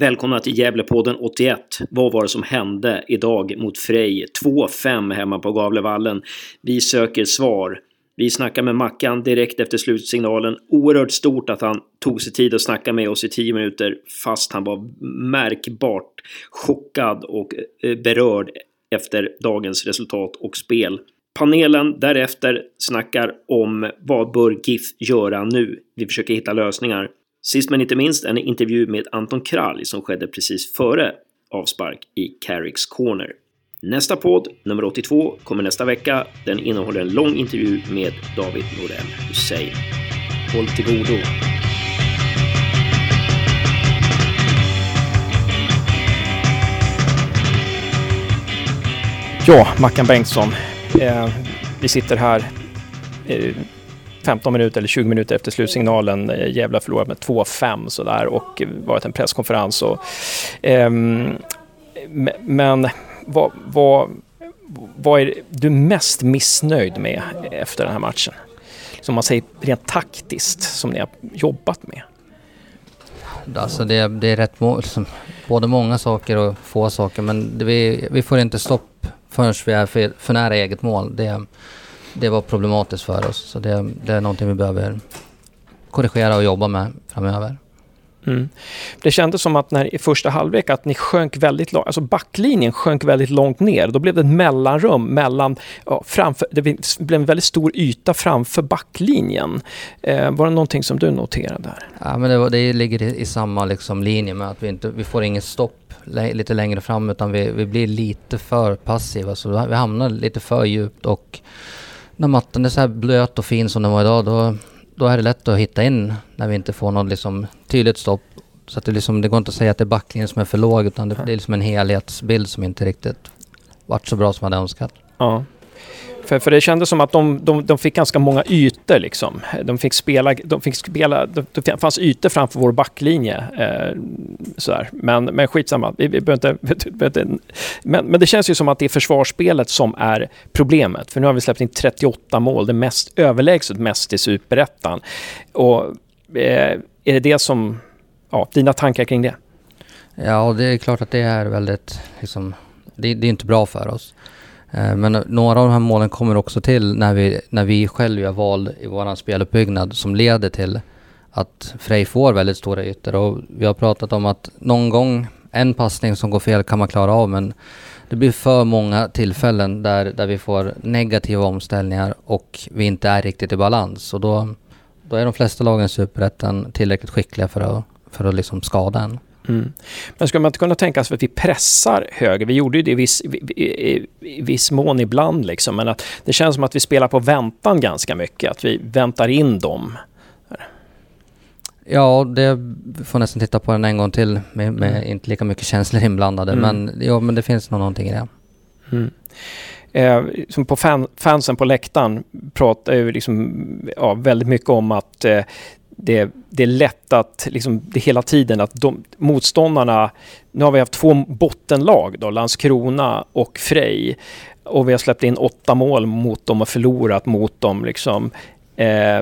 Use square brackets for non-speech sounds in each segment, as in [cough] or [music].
Välkomna till Gävlepodden 81. Vad var det som hände idag mot Frej? 2-5 hemma på Gavlevallen. Vi söker svar. Vi snackar med Mackan direkt efter slutsignalen. Oerhört stort att han tog sig tid att snacka med oss i 10 minuter fast han var märkbart chockad och eh, berörd efter dagens resultat och spel. Panelen därefter snackar om vad bör GIF göra nu? Vi försöker hitta lösningar. Sist men inte minst en intervju med Anton Kralj som skedde precis före avspark i Carricks Corner. Nästa podd, nummer 82, kommer nästa vecka. Den innehåller en lång intervju med David Norell Hussein. Håll till godo! Ja, Mackan Bengtsson. Eh, vi sitter här eh, 15 minuter eller 20 minuter efter slutsignalen. Eh, Gävle Gävle förlorat med 2-5 sådär och varit en presskonferens. Och, eh, men vad, vad, vad är du mest missnöjd med efter den här matchen? Som man säger rent taktiskt, som ni har jobbat med? Alltså det, det är rätt må både många saker och få saker men det, vi, vi får inte stopp förrän vi är för, för nära eget mål. Det, det var problematiskt för oss. Så det, det är någonting vi behöver korrigera och jobba med framöver. Mm. Det kändes som att när i första halvlek att ni sjönk väldigt långt, alltså backlinjen sjönk väldigt långt ner. Då blev det ett mellanrum mellan, ja, framför, det blev en väldigt stor yta framför backlinjen. Eh, var det någonting som du noterade där? Ja, men det, var, det ligger i, i, samma liksom linje med att vi, inte, vi får inget stopp lite längre fram utan vi, vi blir lite för passiva. Så vi hamnar lite för djupt och när mattan är så här blöt och fin som den var idag, då, då är det lätt att hitta in när vi inte får något liksom tydligt stopp. Så att det, liksom, det går inte att säga att det är backlinjen som är för låg, utan det, det är liksom en helhetsbild som inte riktigt varit så bra som man hade önskat. Ja. För, för det kändes som att de, de, de fick ganska många ytor. Liksom. De fick spela, de fick spela, det fanns ytor framför vår backlinje. Eh, sådär. Men, men skitsamma, vi, [laughs] vi behöver inte, men, men det känns ju som att det är försvarsspelet som är problemet. För nu har vi släppt in 38 mål, det mest överlägset mest i superettan. Och eh, är det det som, ja, dina tankar kring det? Ja, det är klart att det är väldigt, liksom, det, det är inte bra för oss. Eh, men några av de här målen kommer också till när vi, när vi själva gör val i vår speluppbyggnad som leder till att Frej får väldigt stora ytor. Och vi har pratat om att någon gång, en passning som går fel kan man klara av men det blir för många tillfällen där, där vi får negativa omställningar och vi inte är riktigt i balans. Och då, då är de flesta lagen i Superettan tillräckligt skickliga för att, för att liksom skada en. Mm. Men skulle man inte kunna tänka sig att vi pressar högre? Vi gjorde ju det i viss, i, i viss mån ibland, liksom, men att det känns som att vi spelar på väntan ganska mycket. Att vi väntar in dem. Ja, det får nästan titta på den en gång till med, med mm. inte lika mycket känslor inblandade. Mm. Men, ja, men det finns nog någonting i det. Mm. Eh, som på fan, fansen på läktaren pratar ju liksom, ja, väldigt mycket om att eh, det, det är lätt att liksom, det hela tiden att de, motståndarna, nu har vi haft två bottenlag då, Landskrona och Frej och vi har släppt in åtta mål mot dem och förlorat mot dem liksom. Eh,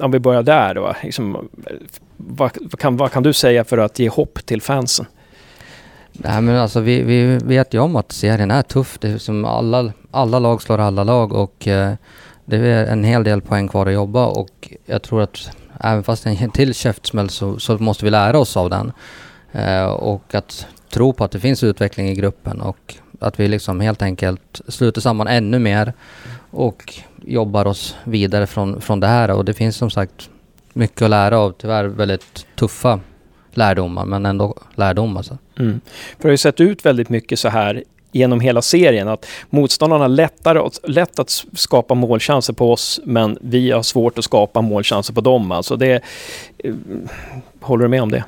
om vi börjar där då, liksom, vad, vad, kan, vad kan du säga för att ge hopp till fansen? Nej men alltså vi, vi vet ju om att serien är tuff. Det är som alla, alla lag slår alla lag och eh, det är en hel del poäng kvar att jobba och jag tror att även fast det är en till käftsmäll så, så måste vi lära oss av den. Eh, och att tro på att det finns utveckling i gruppen och att vi liksom helt enkelt sluter samman ännu mer och jobbar oss vidare från, från det här. Och det finns som sagt mycket att lära av, tyvärr väldigt tuffa lärdomar, men ändå lärdomar. alltså. Mm. För det har ju sett ut väldigt mycket så här genom hela serien. Att motståndarna har lättare, lätt att skapa målchanser på oss, men vi har svårt att skapa målchanser på dem. Alltså det, eh, håller du med om det?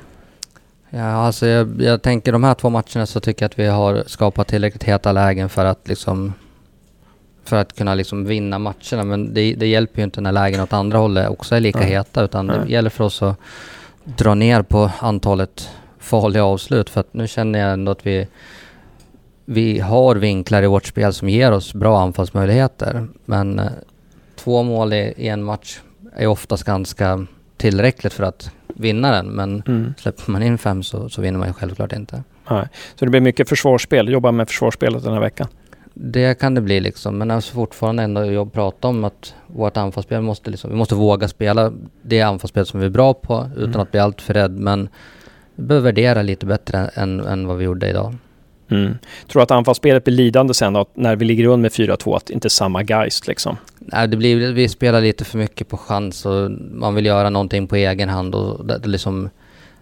Ja, alltså jag, jag, tänker de här två matcherna så tycker jag att vi har skapat tillräckligt heta lägen för att liksom för att kunna liksom vinna matcherna. Men det, det hjälper ju inte när lägen åt andra hållet också är lika mm. heta utan mm. det gäller för oss att dra ner på antalet farliga avslut för att nu känner jag ändå att vi vi har vinklar i vårt spel som ger oss bra anfallsmöjligheter. Men eh, två mål i, i, en match är oftast ganska tillräckligt för att vinna den. Men Mm. släpper man in fem så, så vinner man ju självklart inte. Nej. Så det blir mycket försvarsspel. Jobba med försvarsspelet den här veckan. Det kan det bli liksom, men alltså fortfarande ändå jag pratar om att vårt anfallsspel måste liksom, vi måste våga spela det anfallsspel som vi är bra på utan Mm. att bli alltför rädd. Men vi behöver värdera lite bättre än, än vad vi gjorde idag. Mm. Tror att anfallsspelet blir lidande sen då, när vi ligger under med 4-2, att inte samma geist liksom? Nej, det blir, vi spelar lite för mycket på chans och man vill göra någonting på egen hand och det, liksom,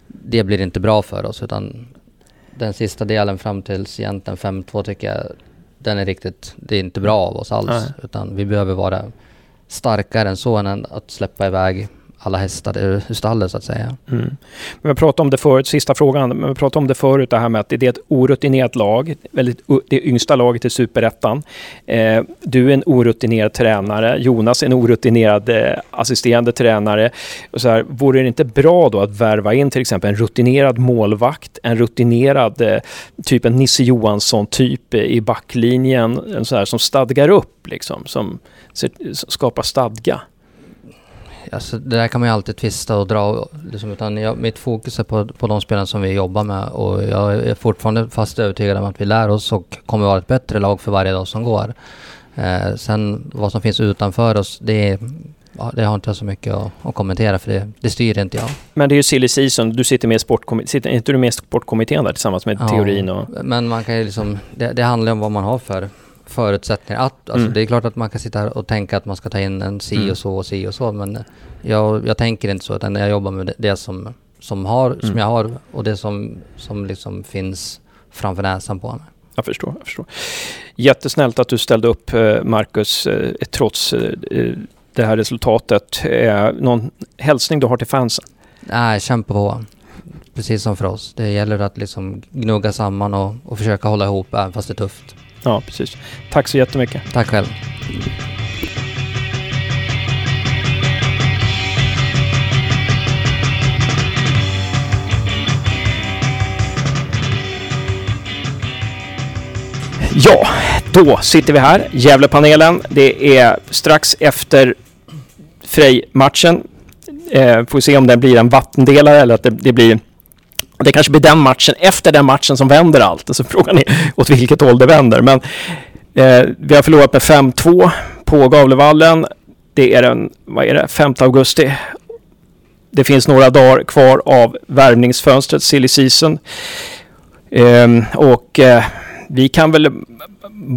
det blir inte bra för oss utan den sista delen fram tills egentligen 5-2 tycker jag den är riktigt, det är inte bra av oss alls Nej. utan vi behöver vara starkare än så än att släppa iväg alla hästar ur, ur stallet så att säga. Mm. Men vi pratade om det förut, sista frågan, men vi pratade om det förut det här med att det är ett orutinerat lag, väldigt, det yngsta laget i Superettan. Eh, du är en orutinerad tränare, Jonas är en orutinerad eh, assisterande tränare. Och så här, vore det inte bra då att värva in till exempel en rutinerad målvakt, en rutinerad eh, typ en Nisse Johansson-typ eh, i backlinjen, en så här, som stadgar upp, liksom, som, som skapar stadga? Alltså, det där kan man ju alltid tvista och dra. Liksom, utan jag, mitt fokus är på, på de spelarna som vi jobbar med och jag är fortfarande fast övertygad om att vi lär oss och kommer vara ett bättre lag för varje dag som går. Eh, sen vad som finns utanför oss, det, ja, det har inte jag så mycket att, att kommentera för det, det styr inte jag. Men det är ju silly season. Du sitter med. Sitter inte du med sportkommittén där tillsammans med Ja. teorin och... Men man kan ju liksom, det, det handlar om vad man har för förutsättningar. Att, alltså Mm. Det är klart att man kan sitta här och tänka att man ska ta in en si Mm. och så och si och så men jag, jag tänker inte så utan jag jobbar med det, det som, som, har, som Mm. jag har och det som, som liksom finns framför näsan på mig. Jag förstår, jag förstår. Jättesnällt att du ställde upp, eh, Marcus, eh, trots eh, det här resultatet. Någon hälsning du har till fansen? Nej, kämpa på. Precis som för oss. Det gäller att liksom gnugga samman och, och försöka hålla ihop även fast det är tufft. Ja, precis. Tack så jättemycket. Tack själv. Ja, då sitter vi här, Gävlepanelen. Det är strax efter Frej-matchen. Eh, får se om det blir en vattendelare eller att det, det blir... Det kanske blir den matchen, efter den matchen, som vänder allt. Alltså frågan är åt vilket håll det vänder. Men eh, vi har förlorat med 5-2 på Gavlevallen. Det är den, vad är det, 5 augusti. Det finns några dagar kvar av värvningsfönstret, silly season. Eh, och eh, vi kan väl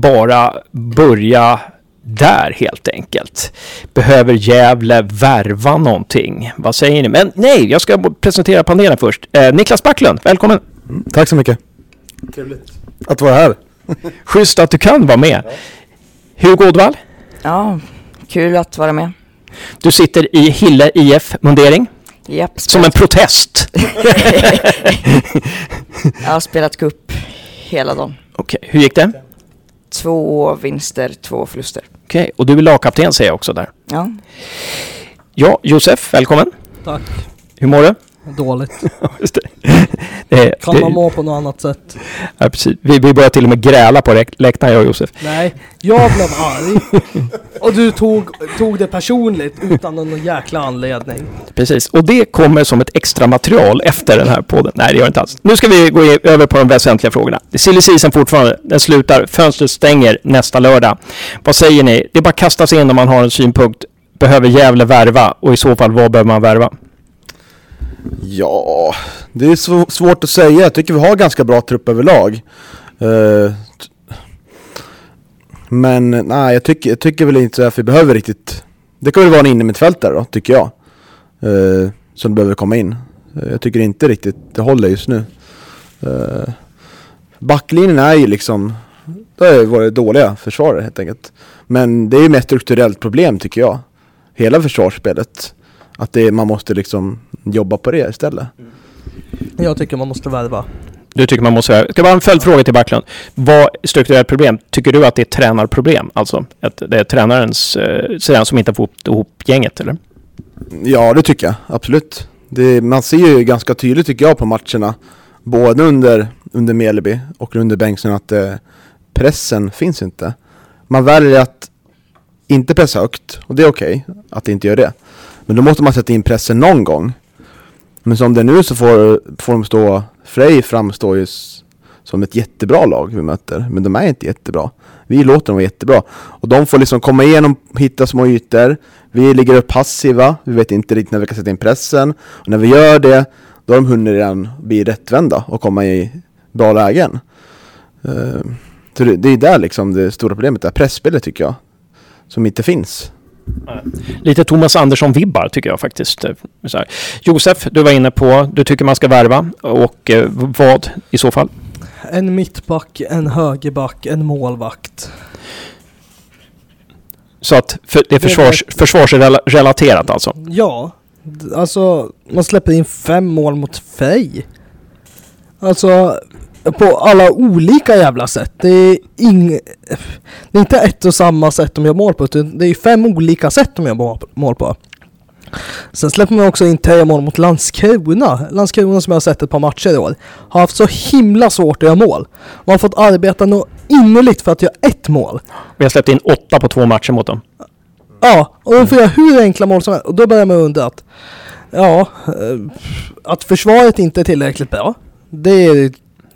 bara börja där helt enkelt. Behöver Gävle värva någonting? Vad säger ni? Men nej, jag ska presentera panelen först. Eh, Niklas Backlund, välkommen! Tack så mycket. Trevligt. Att vara här. [laughs] Schysst att du kan vara med. Hugo Ådvall, Ja, kul att vara med. du sitter i Hille IF-mundering Japp, som en protest. [laughs] [laughs] jag har spelat cup hela dagen. Okej, hur gick det? Två vinster, två förluster. Okej, och du är lagkapten säger jag också där. Ja, Ja, Josef, välkommen. Tack. Hur mår du? Dåligt. [laughs] Just det. [laughs] det, Kan det- man må på något annat sätt? Ja, precis. Vi, vi börjar till och med gräla på läktaren, jag och Josef. Nej, jag blev arg. Och du tog, tog det personligt utan någon jäkla anledning. Precis, och det kommer som ett extra material efter den här podden. Nej, det gör det inte alls. Nu ska vi gå över på de väsentliga frågorna. Silly season fortfarande. Den slutar, fönstret stänger nästa lördag. Vad säger ni? Det är bara att kasta sig in om man har en synpunkt. Behöver Gävle värva? Och i så fall, vad behöver man värva? Ja, det är svårt att säga. Jag tycker vi har ganska bra trupp överlag. Eh, men nej, jag tycker, jag tycker väl inte att vi behöver riktigt... Det kan väl vara en innermittfältare då, tycker jag. Eh, som behöver komma in. Eh, jag tycker inte riktigt det håller just nu. Uh, backlinjen är ju liksom... Det har ju varit dåliga försvarare helt enkelt. Men det är ju mer strukturellt problem tycker jag. Hela försvarsspelet. Att det, man måste liksom jobba på det istället. Jag tycker man måste värva. Du tycker man måste... värva. Det vara en följdfråga till Backlund. Vad strukturellt problem? Tycker du att det är tränarproblem? Alltså att det är tränarens... Eh, den som inte får ihop- ihop gänget, eller? Ja, det tycker jag. Absolut. Det, man ser ju ganska tydligt tycker jag på matcherna. Både under, under Meleby och under Bengtsson att eh, pressen finns inte. Man väljer att inte pressa högt och det är okej att inte göra det. Men då måste man sätta in pressen någon gång. Men som det är nu så får, får de stå, Frej framstår ju som ett jättebra lag vi möter. Men de är inte jättebra. Vi låter dem vara jättebra. Och de får liksom komma igenom, hitta små ytor. Vi ligger upp passiva, vi vet inte riktigt när vi kan sätta in pressen. Och när vi gör det, då har de hunnit redan bli rättvända och komma i bra lägen. Eh, så det, det är där liksom det stora problemet är, pressspelet tycker jag. Som inte finns. Lite Thomas Andersson-vibbar tycker jag faktiskt. eh. Josef, du var inne på, du tycker man ska värva och eh, vad i så fall? En mittback, en högerback, en målvakt. Så att för, det är försvars, försvarsrelaterat alltså? Ja, alltså man släpper in fem mål mot Frej. Alltså på alla olika jävla sätt. Det är, ing, det är inte ett och samma sätt de gör mål på, utan det är fem olika sätt de gör mål- på. Sen släpper man också in tre mål mot Landskrona. Landskrona som jag har sett ett par matcher i år. Har haft så himla svårt att göra mål. Man har fått arbeta nog innerligt för att göra ett mål. Vi har släppt in åtta på två matcher mot dem. Ja, och de får göra hur enkla mål som helst. Och då börjar man undra att Ja, eh, att försvaret inte är tillräckligt bra. Det är,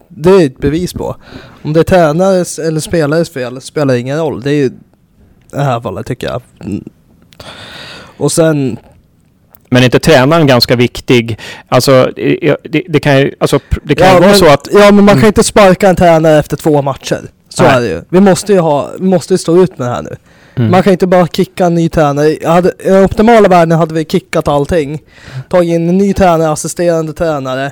det är ett bevis på. Om det är tränares eller spelares fel spelar ingen roll. Det är ju det här fallet tycker jag. Mm. Och sen, Men är inte tränaren ganska viktig? Alltså, det, det kan ju, alltså, det kan ja, vara så att... ja men man kan Mm. inte sparka en tränare efter två matcher. Så Nej. är det ju. Vi måste ju ha, vi måste ju stå ut med det här nu. Mm. Man kan inte bara kicka en ny tränare. I den optimala världen hade vi kickat allting. Tagit in en ny tränare, assisterande tränare.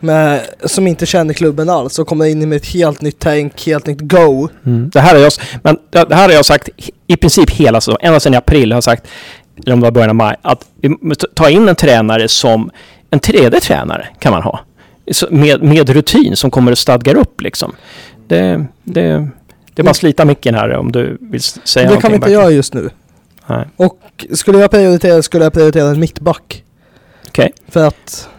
Med, som inte känner klubben alls och kommer in med ett helt nytt tänk, helt nytt go. Mm. Det, här har jag, men det här har jag sagt i- i princip hela säsongen, ända sedan i april har jag sagt, eller om det var början av maj, att vi måste ta in en tränare som, en tredje tränare kan man ha. Med, med rutin som kommer att stadgar upp liksom. Det, det, det är bara att slita micken här om du vill säga det kan vi någonting, inte göra just nu. Nej. Och skulle jag prioritera skulle jag prioritera en mittback. Okej. För att, Mm.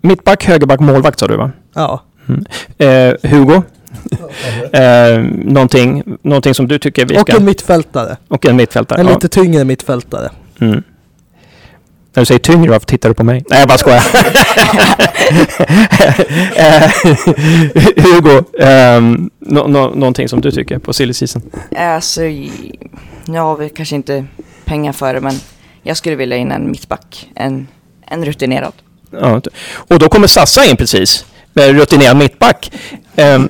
Mittback, högerback, målvakt sa du va? ja. Eh, Hugo? eh, någonting, någonting som du tycker vi Och ska... en mittfältare. och en mittfältare. En ja. lite tyngre mittfältare. Mm. När du säger tyngre, varför tittar du på mig? Nej, jag bara skojar. [laughs] Eh, Hugo, um, no, no, någonting som du tycker på silly season? Alltså, nu har vi kanske inte pengar för det, men jag skulle vilja in en mittback. En, en rutinerad. Ja, och då kommer Sassa in precis, med rutinerad mittback. Um, um,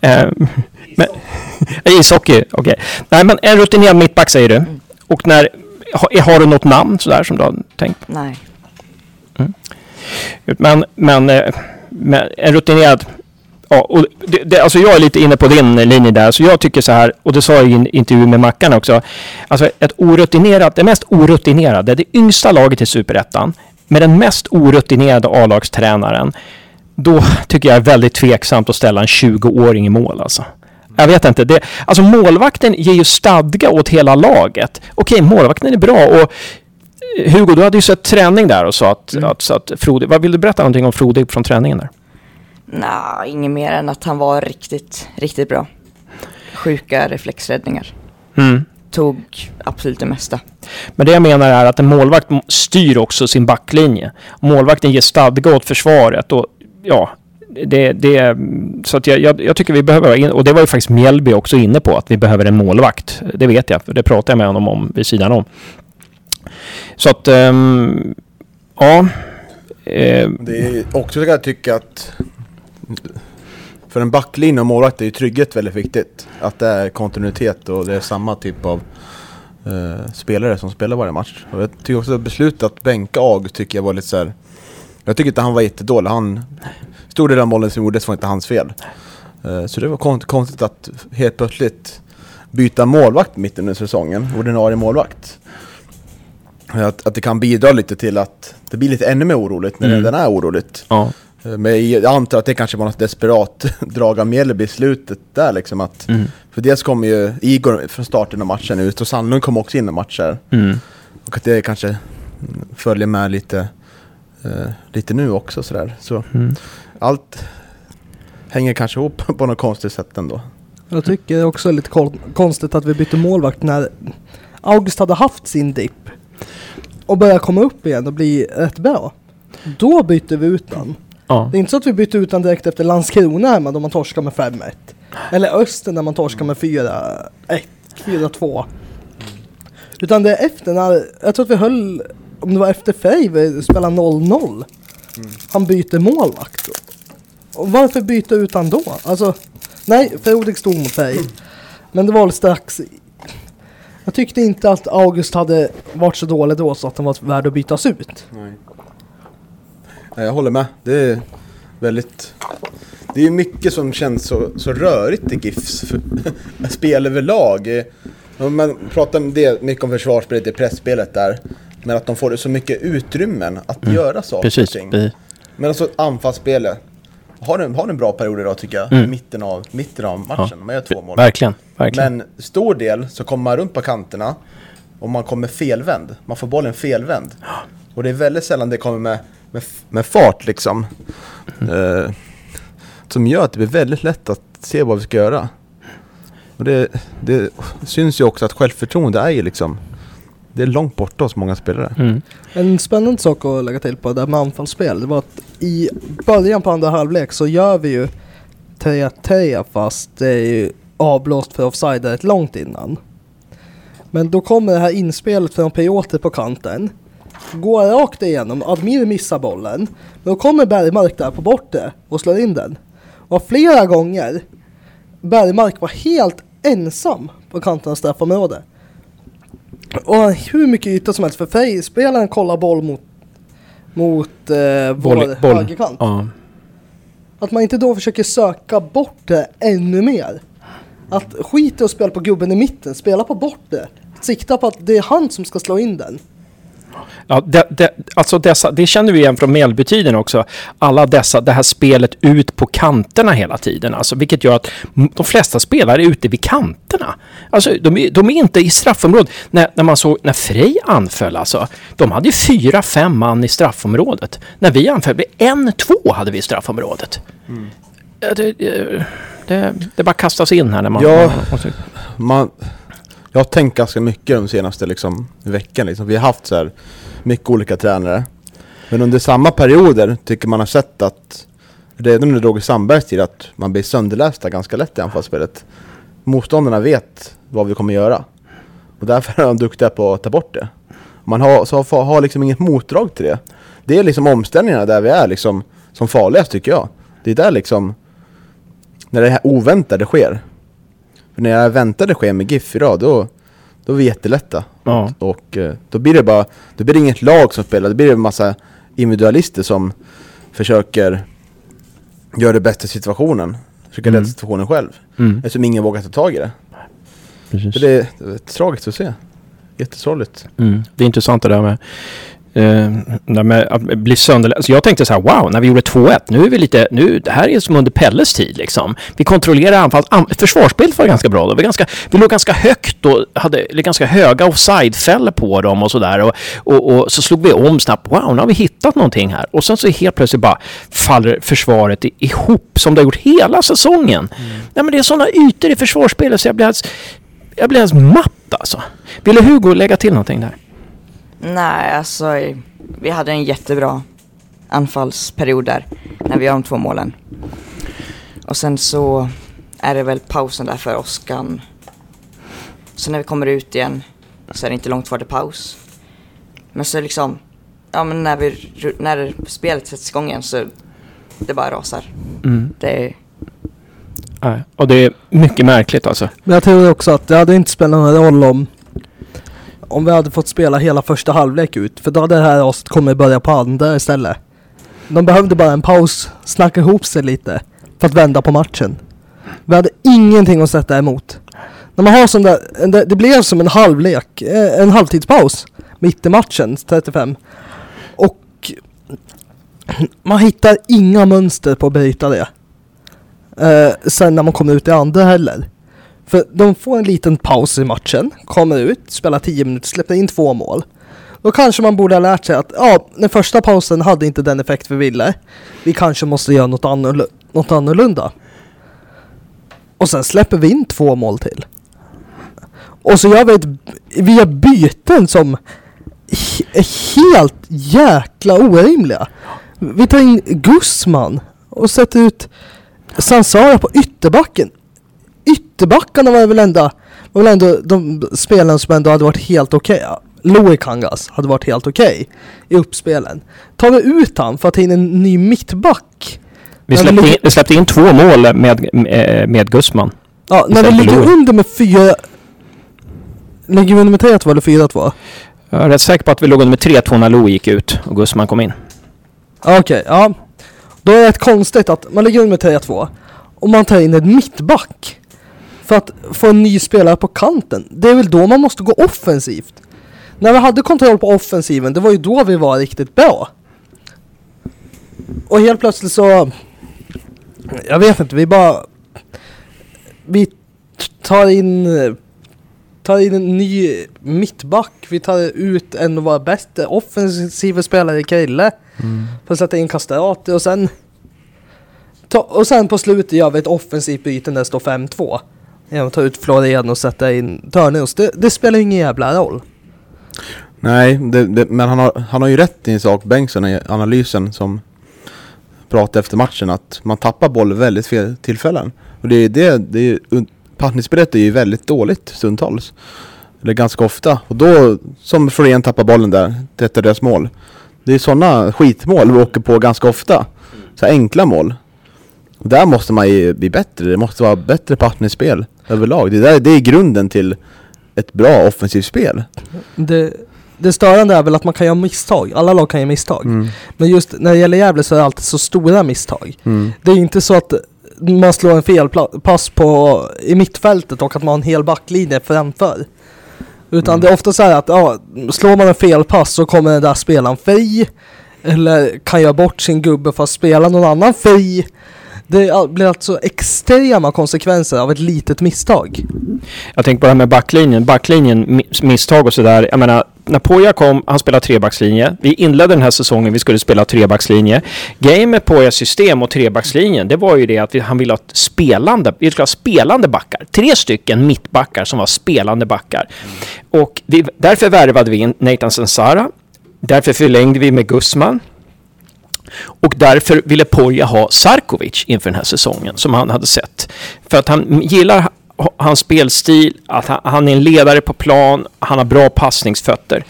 [laughs] men, [laughs] ishockey, okej. Nej, men en rutinerad mittback säger du. Och när, har, har du något namn sådär som du har tänkt? Nej. Men, men, eh, men en rutinerad... Ja, och det, det, alltså jag är lite inne på din linje där, så jag tycker så här, och det sa jag i en intervju med Mackan också. Alltså ett orutinerat, det mest orutinerade, det yngsta laget i Superettan, med den mest orutinerade A-lagstränaren, då tycker jag är väldigt tveksamt att ställa en 20-åring i mål alltså. Jag vet inte. Det, alltså målvakten ger ju stadga åt hela laget. Okej, målvakten är bra och eh, Hugo, du hade ju sett träning där och sa att, att, så att Frode, vad vill du berätta någonting om Frode från träningen där? Nej, inget mer än att han var riktigt, riktigt bra. Sjuka reflexräddningar. Mm. Tog absolut det mesta. Men det jag menar är att en målvakt styr också sin backlinje. Målvakten ger stadga åt försvaret och ja, det, det, så att jag, jag, jag tycker vi behöver, och det var ju faktiskt Mjällby också inne på, att vi behöver en målvakt. Det vet jag, för det pratade jag med honom om vid sidan om. Så att, ehm, ja. Eh, Det är också så jag tycker att för en backlinje och målvakt är ju trygghet väldigt viktigt. Att det är kontinuitet och det är samma typ av eh, spelare som spelar varje match. Och jag tycker också att beslutet att bänka August tycker jag var lite så här. Jag tycker inte han var jättedålig. Han, stor del av målen som gjordes var inte hans fel. Eh, så det var kon- konstigt att helt plötsligt byta målvakt mitt under säsongen, ordinarie målvakt. Att, att det kan bidra lite till att det blir lite ännu mer oroligt när Mm. det redan är oroligt. ja. Eh, Men jag antar att det kanske var något desperat [laughs] drag av Mjällby i slutet där liksom att Mm. För dels kommer ju Igor från starten av matchen ut och Sandlund kom också in i matcher Mm. Och att det kanske följer med lite eh, Lite nu också sådär så Mm. Allt hänger kanske ihop [laughs] på något konstigt sätt ändå Jag tycker också lite kon- konstigt att vi bytte målvakt när August hade haft sin dipp. och börjar komma upp igen och bli rätt bra. Då byter vi ut den. Ja. Det är inte så att vi byter ut den direkt efter Landskrona hemma då man torskar med 5-1. Eller Öster när man torskar med 4-1, 4-2. Utan det är efter när, jag tror att vi höll, om det var efter Frej vi spelade 0-0. Han byter målvakt. Och varför byta ut han då? Alltså, nej, Frodik stod mot Frej. Men det var väl strax jag tyckte inte att August hade varit så dålig då så att han var värd att bytas ut. Nej. Jag håller med. Det är väldigt... Det är mycket som känns så, så rörigt i GIFs [laughs] spel överlag. Man pratar det, mycket om försvarsspelet i pressspelet där. Men att de får så mycket utrymmen att göra saker Precis. och ting. Men alltså anfallsspelet. Har en, har en bra period idag tycker jag. I mitten av, mitten av matchen. Man gör två mål. Verkligen. verkligen. Men stor del så kommer man runt på kanterna och man kommer felvänd. Man får bollen felvänd. Och det är väldigt sällan det kommer med, med, med fart liksom. Eh, som gör att det blir väldigt lätt att se vad vi ska göra. Och det, det syns ju också att självförtroende är ju liksom det är långt borta hos många spelare. Mm. En spännande sak att lägga till på det där med anfallsspel, det var att i början på andra halvlek så gör vi ju 3-3 fast det är ju avblåst för offside rätt långt innan. Men då kommer det här inspelet från Piotr på kanten. Går rakt igenom, Admir missar bollen. Men då kommer Bergmark där på bortre och slår in den. Och flera gånger Bergmark var helt ensam på kanten av straffområdet. Och hur mycket yta som helst för Frej-spelaren kollar boll mot, mot eh, Boll, vår boll. högerkant. Ja. Att man inte då försöker söka bort det ännu mer. Att skita och spela på gubben i mitten, spela på bort det. Sikta på att det är han som ska slå in den. Ja, det, det, alltså dessa, det känner vi igen från Mjällbytiden också. Alla dessa, det här spelet ut på kanterna hela tiden. Alltså, vilket gör att de flesta spelare är ute vid kanterna. Alltså, de, är, de är inte i straffområdet. När, när man såg, när Frej anföll alltså. De hade ju fyra, fem man i straffområdet. När vi anföll, en, två hade vi i straffområdet. Ja, Det, det, det, det bara kastas in här när man... Ja. man Man, jag har tänkt ganska mycket de senaste liksom, veckan. Liksom. Vi har haft så här mycket olika tränare. Men under samma perioder tycker man har sett att redan under Roger Sandbergs tid att man blir sönderlästa ganska lätt i anfallsspelet. Motståndarna vet vad vi kommer göra. Och därför är de duktiga på att ta bort det. Man har, så har, har liksom inget motdrag till det. Det är liksom omställningarna där vi är liksom som farligast tycker jag. Det är där liksom när det här oväntade sker. För när jag väntade sker med GIF idag, då, då är vi jättelätta. Ja. Och eh, då blir det bara, då blir det inget lag som spelar, det blir en massa individualister som försöker göra det bästa situationen. Försöker Mm. rädda situationen själv. Mm, Eftersom ingen vågar ta tag i det. precis. Så det är, det är tragiskt att se. Jättesorgligt. Mm. Det är intressant det där med, eh, att bli sönder... Alltså jag tänkte så här, wow, när vi gjorde 2-1, nu är vi lite... Nu, det här är som under Pelles tid liksom. Vi kontrollerar anfall. An, försvarsspelet var ganska bra då. Vi, ganska, vi låg ganska högt och hade ganska höga offside-fällor på dem och sådär. Och, och, och så slog vi om snabbt. Wow, nu har vi hittat någonting här. Och sen så helt plötsligt bara faller försvaret ihop som det har gjort hela säsongen. Nej, men det är sådana ytor i försvarsspelet så jag blir alldeles, jag blir alldeles matt alltså. Ville Hugo lägga till någonting där? Nej, alltså vi hade en jättebra anfallsperiod där när vi gör de två målen. Och sen så är det väl pausen där för Oskar. Så när vi kommer ut igen så är det inte långt kvar till paus. Men så liksom, ja men när, vi, när spelet sätts igång igen så det bara rasar. Mm. Det är, Nej, och det är mycket märkligt alltså. Men jag tror också att det hade inte spelat någon roll om om vi hade fått spela hela första halvlek ut. För då hade det här avsnittet kommit börja på andra istället. De behövde bara en paus, snacka ihop sig lite för att vända på matchen. Vi hade ingenting att sätta emot. När man har sån där, det, det blev som en halvlek, eh, en halvtidspaus mitt i matchen, 35. Och man hittar inga mönster på att bryta det. Eh, sen när man kommer ut i andra heller. För de får en liten paus i matchen, kommer ut, spelar 10 minuter, släpper in två mål. Då kanske man borde ha lärt sig att ja, den första pausen hade inte den effekt vi ville. Vi kanske måste göra något, annorl- något annorlunda. Och sen släpper vi in två mål till. Och så gör vi ett, vi gör byten som är helt jäkla orimliga. Vi tar in Gusman och sätter ut Sansara på ytterbacken. Ytterbackarna var väl ändå, var väl ändå de spelarna som ändå hade varit helt okej. Okay. Louis Kangas hade varit helt okej i uppspelen. Tar vi ut han för att ta in en ny mittback? Vi släppte vi- in, vi släppte in två mål med, med, med Gusman. Ja, när vi ligger Louis. under med fyra... Ligger vi under med 3-2 eller 4-2? Jag är rätt säker på att vi låg under med 3-2 när Louis gick ut och Gusman kom in. Okej, ja. Då är det rätt konstigt att man ligger under med 3-2 och man tar in en mittback för att få en ny spelare på kanten. Det är väl då man måste gå offensivt. När vi hade kontroll på offensiven, det var ju då vi var riktigt bra. Och helt plötsligt så... Jag vet inte, vi bara... Vi tar in... Tar in en ny mittback, vi tar ut en av våra bästa offensiva spelare, Krille. För att sätta in Castrati och sen... Ta, och sen på slutet gör vi ett offensivt byte när det står 5-2. Genom att ta ut Florian och sätta in Törnros. Det, det spelar ju ingen jävla roll. Nej, det, det, men han har, han har ju rätt i en sak, Bengtsson, i analysen som pratade efter matchen att man tappar boll väldigt fel tillfällen. Och det är det, det är ju, passningsspelet är ju väldigt dåligt stundtals. Eller ganska ofta. Och då, som Florén tappar bollen där, detta deras mål. Det är sådana skitmål vi åker på ganska ofta. Så här enkla mål. Där måste man ju bli bättre. Det måste vara bättre passningsspel överlag. Det, där, det är grunden till ett bra offensivt spel. Det, det störande är väl att man kan göra misstag. Alla lag kan göra misstag. Mm. Men just när det gäller Gävle så är det alltid så stora misstag. Mm. Det är inte så att man slår en felpass på, i mittfältet och att man har en hel backlinje framför. Utan Mm. det är ofta så här att ja, slår man en felpass så kommer den där spelaren fri. Eller kan göra bort sin gubbe för att spela någon annan fri. Det blir alltså extrema konsekvenser av ett litet misstag. Jag tänker på det här med backlinjen. Backlinjen, misstag och sådär. Jag menar, när Poja kom, han spelade trebackslinje. Vi inledde den här säsongen, vi skulle spela trebackslinje. Grejen med Pojas system och trebackslinjen, det var ju det att vi, han ville ha spelande, vi skulle ha spelande backar. Tre stycken mittbackar som var spelande backar. Och vi, därför värvade vi in Nathan Sensara. Därför förlängde vi med Gusman. Och därför ville Poja ha Sarkovic inför den här säsongen, som han hade sett. För att han gillar hans spelstil, att han, han är en ledare på plan, han har bra passningsfötter.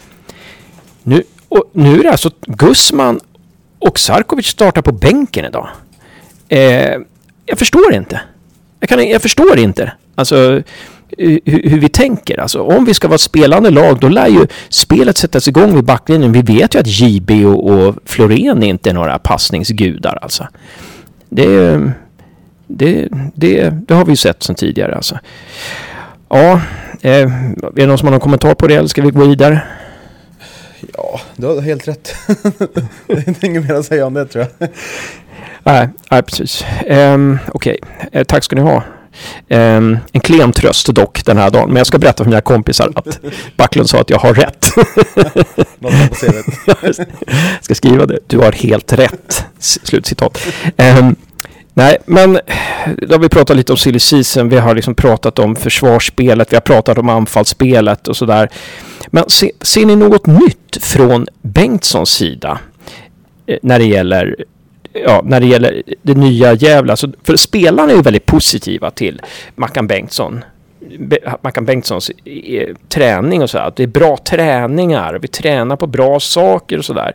Nu, och nu är det alltså Gusman och Sarkovic startar på bänken idag. Eh, jag förstår inte. Jag, kan, jag förstår inte. Alltså hur, hur vi tänker. Alltså, om vi ska vara ett spelande lag, då lär ju spelet sättas igång vid backlinjen. Vi vet ju att JB och, och Florén inte är några passningsgudar. Alltså. Det, det, det, det har vi ju sett sedan tidigare. Alltså. Ja, eh, är det någon som har någon kommentar på det eller ska vi gå vidare? Ja, du har helt rätt. [laughs] det är inget mer att säga om det tror jag. Nej, nej precis. Um, Okej, Eh, tack ska ni ha. Ehm, en klen tröst dock den här dagen, men jag ska berätta för mina kompisar att Backlund sa att jag har rätt. [laughs] Jag ska skriva det. Du har helt rätt. Slutcitat. Ehm, nej, men då har vi pratat lite om silly season. Vi har liksom pratat om försvarsspelet. Vi har pratat om anfallsspelet och sådär. Men se, ser ni något nytt från Bengtssons sida eh, när det gäller Ja, när det gäller det nya Gävle. Alltså, för spelarna är ju väldigt positiva till Mackan Bengtsson. Be- Mackan Bengtssons e träning och så här. Det är bra träningar. Vi tränar på bra saker och sådär.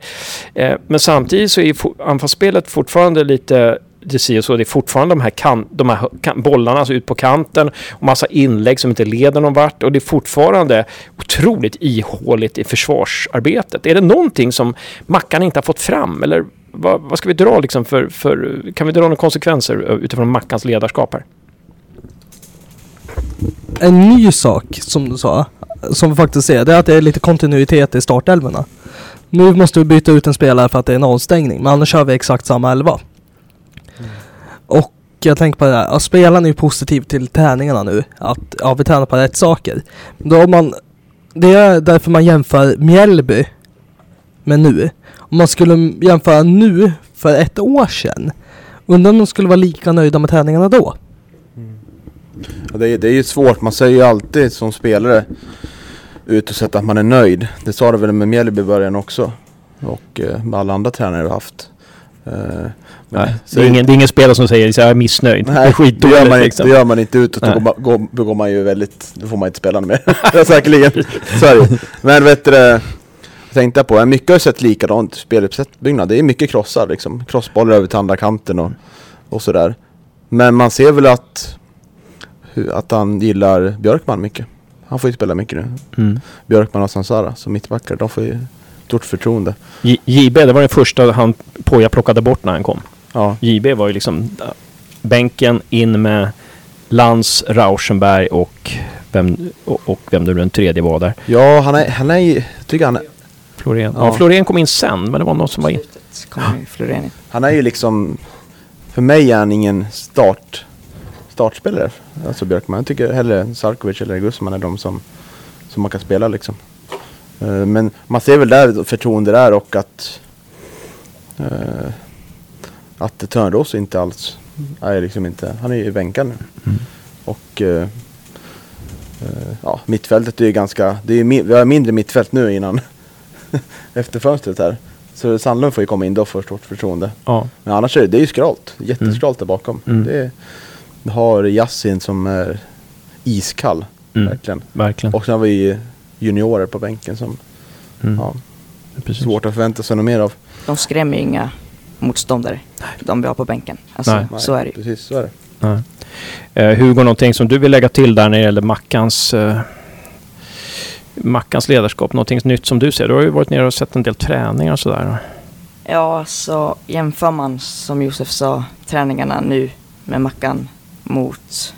Eh, men samtidigt så är anfallsspelet fortfarande lite det ser så. Det är fortfarande de här, kan, de här kan, bollarna alltså ut på kanten och massa inlägg som inte leder någon vart. Och det är fortfarande otroligt ihåligt i försvarsarbetet. Är det någonting som Mackan inte har fått fram? Eller vad, vad ska vi dra liksom för, för... Kan vi dra några konsekvenser utifrån Mackans ledarskap här? En ny sak som du sa, som vi faktiskt ser, det är att det är lite kontinuitet i startelvorna. Nu måste vi byta ut en spelare för att det är en avstängning, men annars kör vi exakt samma elva. Och jag tänker på det här, ja, spelarna är ju positiv till träningarna nu. Att ja, vi tränar på rätt saker. Då om man, det är därför man jämför Mjällby med nu. Om man skulle jämföra nu för ett år sedan, undrar om de skulle vara lika nöjda med träningarna då? Ja, det, är, det är ju svårt, man säger ju alltid som spelare utåt att man är nöjd. Det sa det väl med Mjällby i början också. Och eh, med alla andra tränare har haft. Eh, men- Nej, så det, är ingen, det är ingen spelare som säger att jag är missnöjd. det är Nej, det gör, skitdåligt man, liksom. det gör man inte utåt, då Nej. går, man- går, begår man ju väldigt, då får man inte spela mer. [laughs] Säkerligen, så är det. Men vet du, det, jag tänkte på, mycket har ju sett likadant speluppbyggnad. Det är mycket krossar liksom, crossbollar över till andra kanten och, och sådär. Men man ser väl att, att han gillar Björkman mycket. Han får ju spela mycket nu. Mm. Björkman och Sansara som mittbackar, de får ju stort förtroende. J- JB, det var den första han Poja plockade bort när han kom. Ja, JB var ju liksom äh, bänken in med Lans, Rauschenberg och vem, och, och vem det nu den tredje var där. ja han är, han är jag tycker han är, Florén. Ja. Ja. Florén kom in sen, men det var någon som var in. Florén in. Han är ju liksom, för mig är han ingen start, startspelare. Alltså Björkman. Jag tycker hellre Sarkovic eller Gusman är de som, som man kan spela liksom. Eh, Men man ser väl där förtroende där och att uh, att Törnros inte alls är liksom inte, han är ju bänkad nu. Och eh, eh, ja, mittfältet är ju ganska, det är ju, mi- vi har mindre mittfält nu innan [laughs] efter fönstret här. Så Sandlund får ju komma in då för stort förtroende. Ja. Men annars är det, det är ju skralt. Jätteskralt där bakom. Mm. Det vi har Yassin som är iskall. Mm. Verkligen. Verkligen. Och sen har vi juniorer på bänken som Mm. ja, Precis. svårt att förvänta sig något mer av. De skrämmer ju inga motståndare. De vi har på bänken. Alltså, Nej. så är det ju. Precis, så är det. Nej. Eh, Hugo, någonting som du vill lägga till där när det gäller Mackans, eh, Mackans ledarskap? Någonting nytt som du ser? Du har ju varit nere och sett en del träningar och sådär. Ja, så jämför man som Josef sa träningarna nu med Mackan mot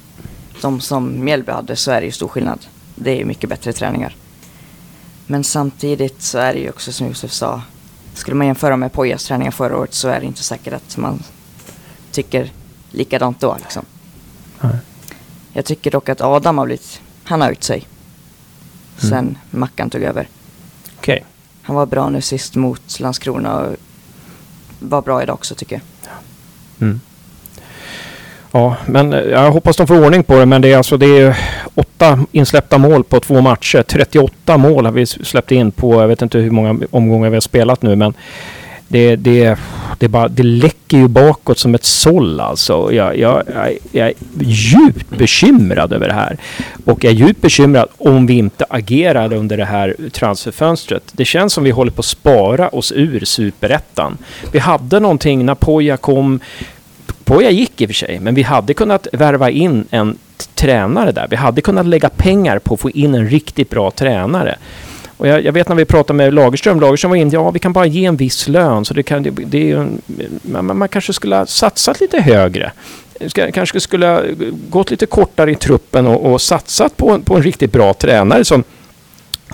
de som Mjällby hade så är det ju stor skillnad. Det är mycket bättre träningar. Men samtidigt så är det ju också som Josef sa, skulle man jämföra med Pojas träningar förra året så är det inte säkert att man tycker likadant då liksom. Nej. Jag tycker dock att Adam har blivit, han har ut sig. Sen Mm. Mackan tog över. Okej. Han var bra nu sist mot Landskrona och var bra idag också tycker jag. Mm. Ja, men eh, jag hoppas de får ordning på det. Men det är alltså det är åtta insläppta mål på två matcher. 38 mål har vi släppt in på, jag vet inte hur många omgångar vi har spelat nu, men det, det, det, bara, det läcker ju bakåt som ett såll alltså. Jag, jag, jag, jag är djupt bekymrad över det här. Och jag är djupt bekymrad om vi inte agerar under det här transferfönstret. Det känns som vi håller på att spara oss ur superettan. Vi hade någonting när Poja kom. Poja gick i och för sig, men vi hade kunnat värva in en tränare där. Vi hade kunnat lägga pengar på att få in en riktigt bra tränare. Och jag, jag vet när vi pratade med Lagerström, Lagerström var inne, ja vi kan bara ge en viss lön. Så det kan, det, det är en, man, man kanske skulle ha satsat lite högre. Ska, kanske skulle ha gått lite kortare i truppen och, och satsat på, en- på en riktigt bra tränare som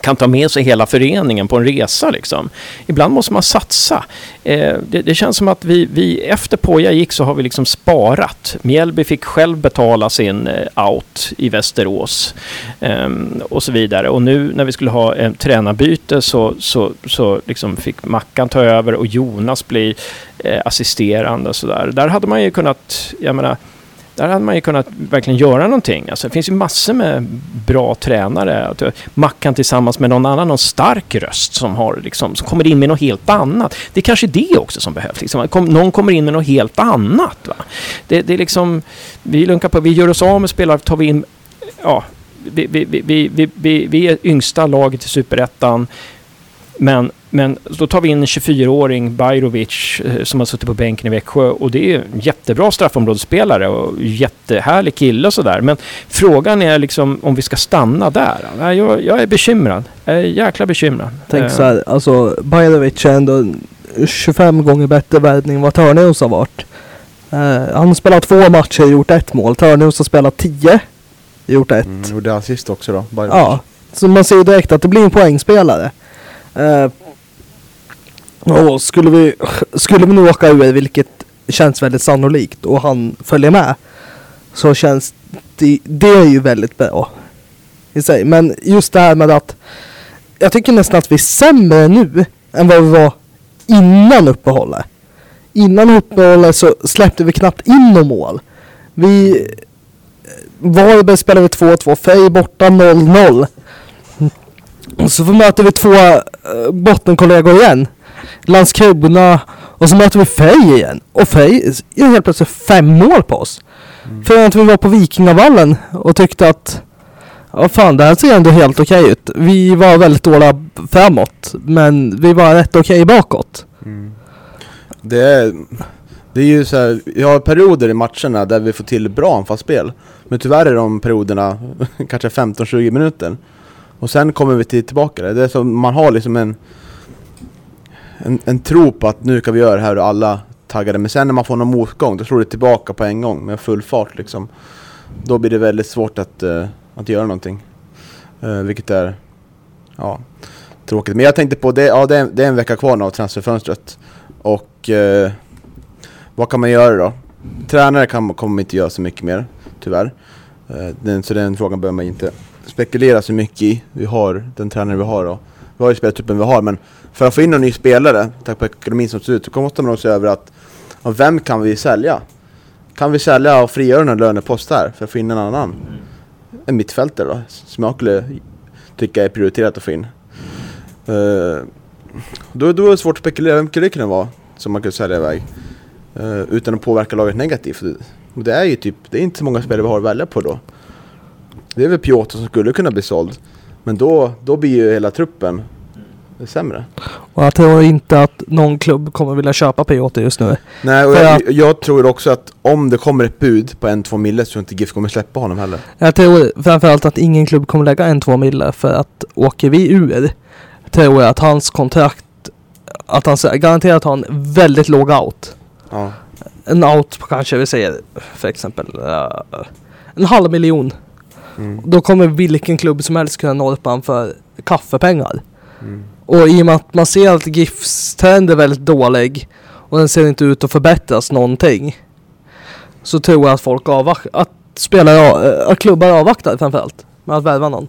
kan ta med sig hela föreningen på en resa. Liksom. Ibland måste man satsa. Eh, det, det känns som att vi, vi efter Poja gick så har vi liksom sparat. Mjällby fick själv betala sin eh, out i Västerås eh, och så vidare. Och nu när vi skulle ha eh, tränarbyte så, så, så liksom fick Mackan ta över och Jonas bli eh, assisterande och sådär. Där hade man ju kunnat, jag menar, där hade man ju kunnat verkligen göra någonting. Alltså, det finns ju massor med bra tränare. Eh, Mackan tillsammans med någon annan, någon stark röst som, har, liksom, som kommer in med något helt annat. Det är kanske det också som behövs. Liksom. Någon kommer in med något helt annat. Va? Det, det är liksom, vi lunkar på, vi gör oss av med spelare, tar vi in, ja, vi, vi, vi, vi, vi, vi är yngsta laget i Superettan. Men, men då tar vi in en 24-åring, Bajrovic, eh, som har suttit på bänken i Växjö. Och det är en jättebra straffområdesspelare och jättehärlig kille och sådär. Men frågan är liksom om vi ska stanna där. Jag, jag är bekymrad. Jag är jäkla bekymrad. Tänk Eh, så här, alltså Bajrovic är ändå en 25 gånger bättre värvning än vad Törneus har varit. Eh, han har spelat två matcher och gjort ett mål. Törneus har spelat 10 gjort ett. Mm, gjorde assist också då. Bara- Ja, så man ser ju direkt att det blir en poängspelare och skulle vi, skulle vi nu åka ur, vilket känns väldigt sannolikt, och han följer med, så känns det, det är ju väldigt bra i sig. Men just det här med att jag tycker nästan att vi är sämre nu än vad vi var innan uppehållet. Innan uppehållet så släppte vi knappt in något mål. Vi Varberg spelade vi 2-2, Frej borta 0-0. Så möter vi två eh, bottenkollegor igen. Landskrona och så möter vi Frej igen. Och Frej gör helt plötsligt fem mål på oss. För att vi var på Vikingavallen och tyckte att Ja fan det här ser ändå helt okej ut. Vi var väldigt dåliga framåt men vi var rätt okej bakåt. Det är, det är ju så här, vi har perioder i matcherna där vi får till bra anfallsspel. Men tyvärr är de perioderna [laughs] kanske 15-20 minuter. Och sen kommer vi till tillbaka det. Det är som man har liksom en, en, en tro på att nu kan vi göra det här och alla taggade. Men sen när man får någon motgång då slår det tillbaka på en gång med full fart liksom. Då blir det väldigt svårt att, uh, att göra någonting. Uh, vilket är ja, tråkigt. Men jag tänkte på det, ja, det, är, det är en vecka kvar nu av transferfönstret. Och uh, vad kan man göra då? Tränare kan, kommer man inte göra så mycket mer, tyvärr. Den, så den frågan behöver man inte spekulera så mycket i. Vi har den tränare vi har då vi har ju spelartruppen vi har. Men för att få in en ny spelare, tack på ekonomin som ser ut, så måste man också över att vem kan vi sälja? Kan vi sälja och frigöra en lönepost här för att få in en annan? En mittfältare då, som jag skulle tycka är prioriterat att få in. Uh, då, då är det svårt att spekulera, vem skulle det kunna vara som man kunde sälja iväg? Uh, utan att påverka laget negativt. Och det är ju typ, det är inte så många spelare vi har att välja på då. Det är väl Piotr som skulle kunna bli såld. Men då, då blir ju hela truppen sämre. Och jag tror inte att någon klubb kommer vilja köpa Piotr just nu. Nej, och jag, att- jag tror också att om det kommer ett bud på en, två mille så tror jag inte GIF kommer släppa honom heller. Jag tror framförallt att ingen klubb kommer lägga en två mille för att åker vi ur tror jag att hans kontrakt att han garanterat har en väldigt låg out. Ja. En out på kanske vi säger för exempel eh, en halv miljon. Mm. Då kommer vilken klubb som helst kunna norpa han för kaffepengar. Mm. Och i och med att man ser att GIFs trend är väldigt dålig och den ser inte ut att förbättras någonting. Så tror jag att folk avvaktar, att spelare, att klubbar avvaktar framförallt med att värva någon.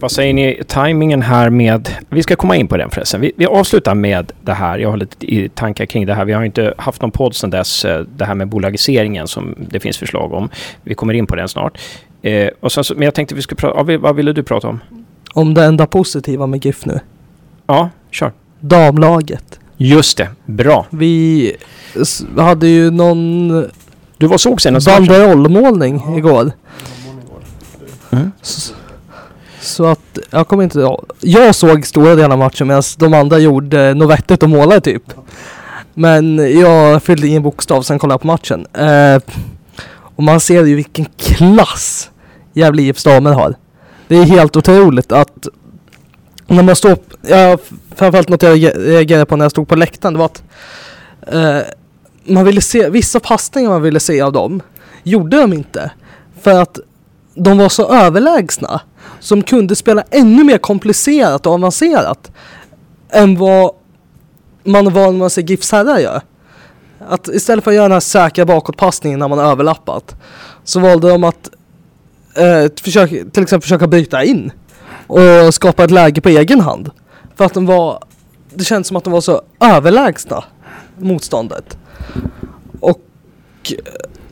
Vad säger ni, tajmingen här med... Vi ska komma in på den förresten. Vi, vi avslutar med det här. Jag har lite i- tankar kring det här. Vi har inte haft någon podd sedan dess. eh, Det här med bolagiseringen som det finns förslag om. Vi kommer in på den snart. Eh, och sen så, men jag tänkte vi skulle prata... ja, Vad ville du prata om? Om det enda positiva med GIF nu. Ja, kör. Damlaget. Just det. Bra. Vi hade ju någon Du var såg senast banderollmålning igår. Mm. Så att jag kommer inte. Jag såg stora delar av matchen medan de andra gjorde något vettigt och målade typ. Men jag fyllde i en bokstav sen kollade jag på matchen. Eh, och man ser ju vilken klass Gävle IFs damer har. Det är helt otroligt att när man står, jag framförallt något jag reagerade på när jag stod på läktaren, det var att eh, man ville se, vissa passningar man ville se av dem gjorde de inte. För att de var så överlägsna. Som kunde spela ännu mer komplicerat och avancerat. Än vad man är van man att se GIFs herrar göra. Att istället för att göra den här säkra bakåtpassningen när man har överlappat. Så valde de att eh, försöka, till exempel försöka bryta in. Och skapa ett läge på egen hand. För att de var, det kändes som att de var så överlägsna motståndet. Och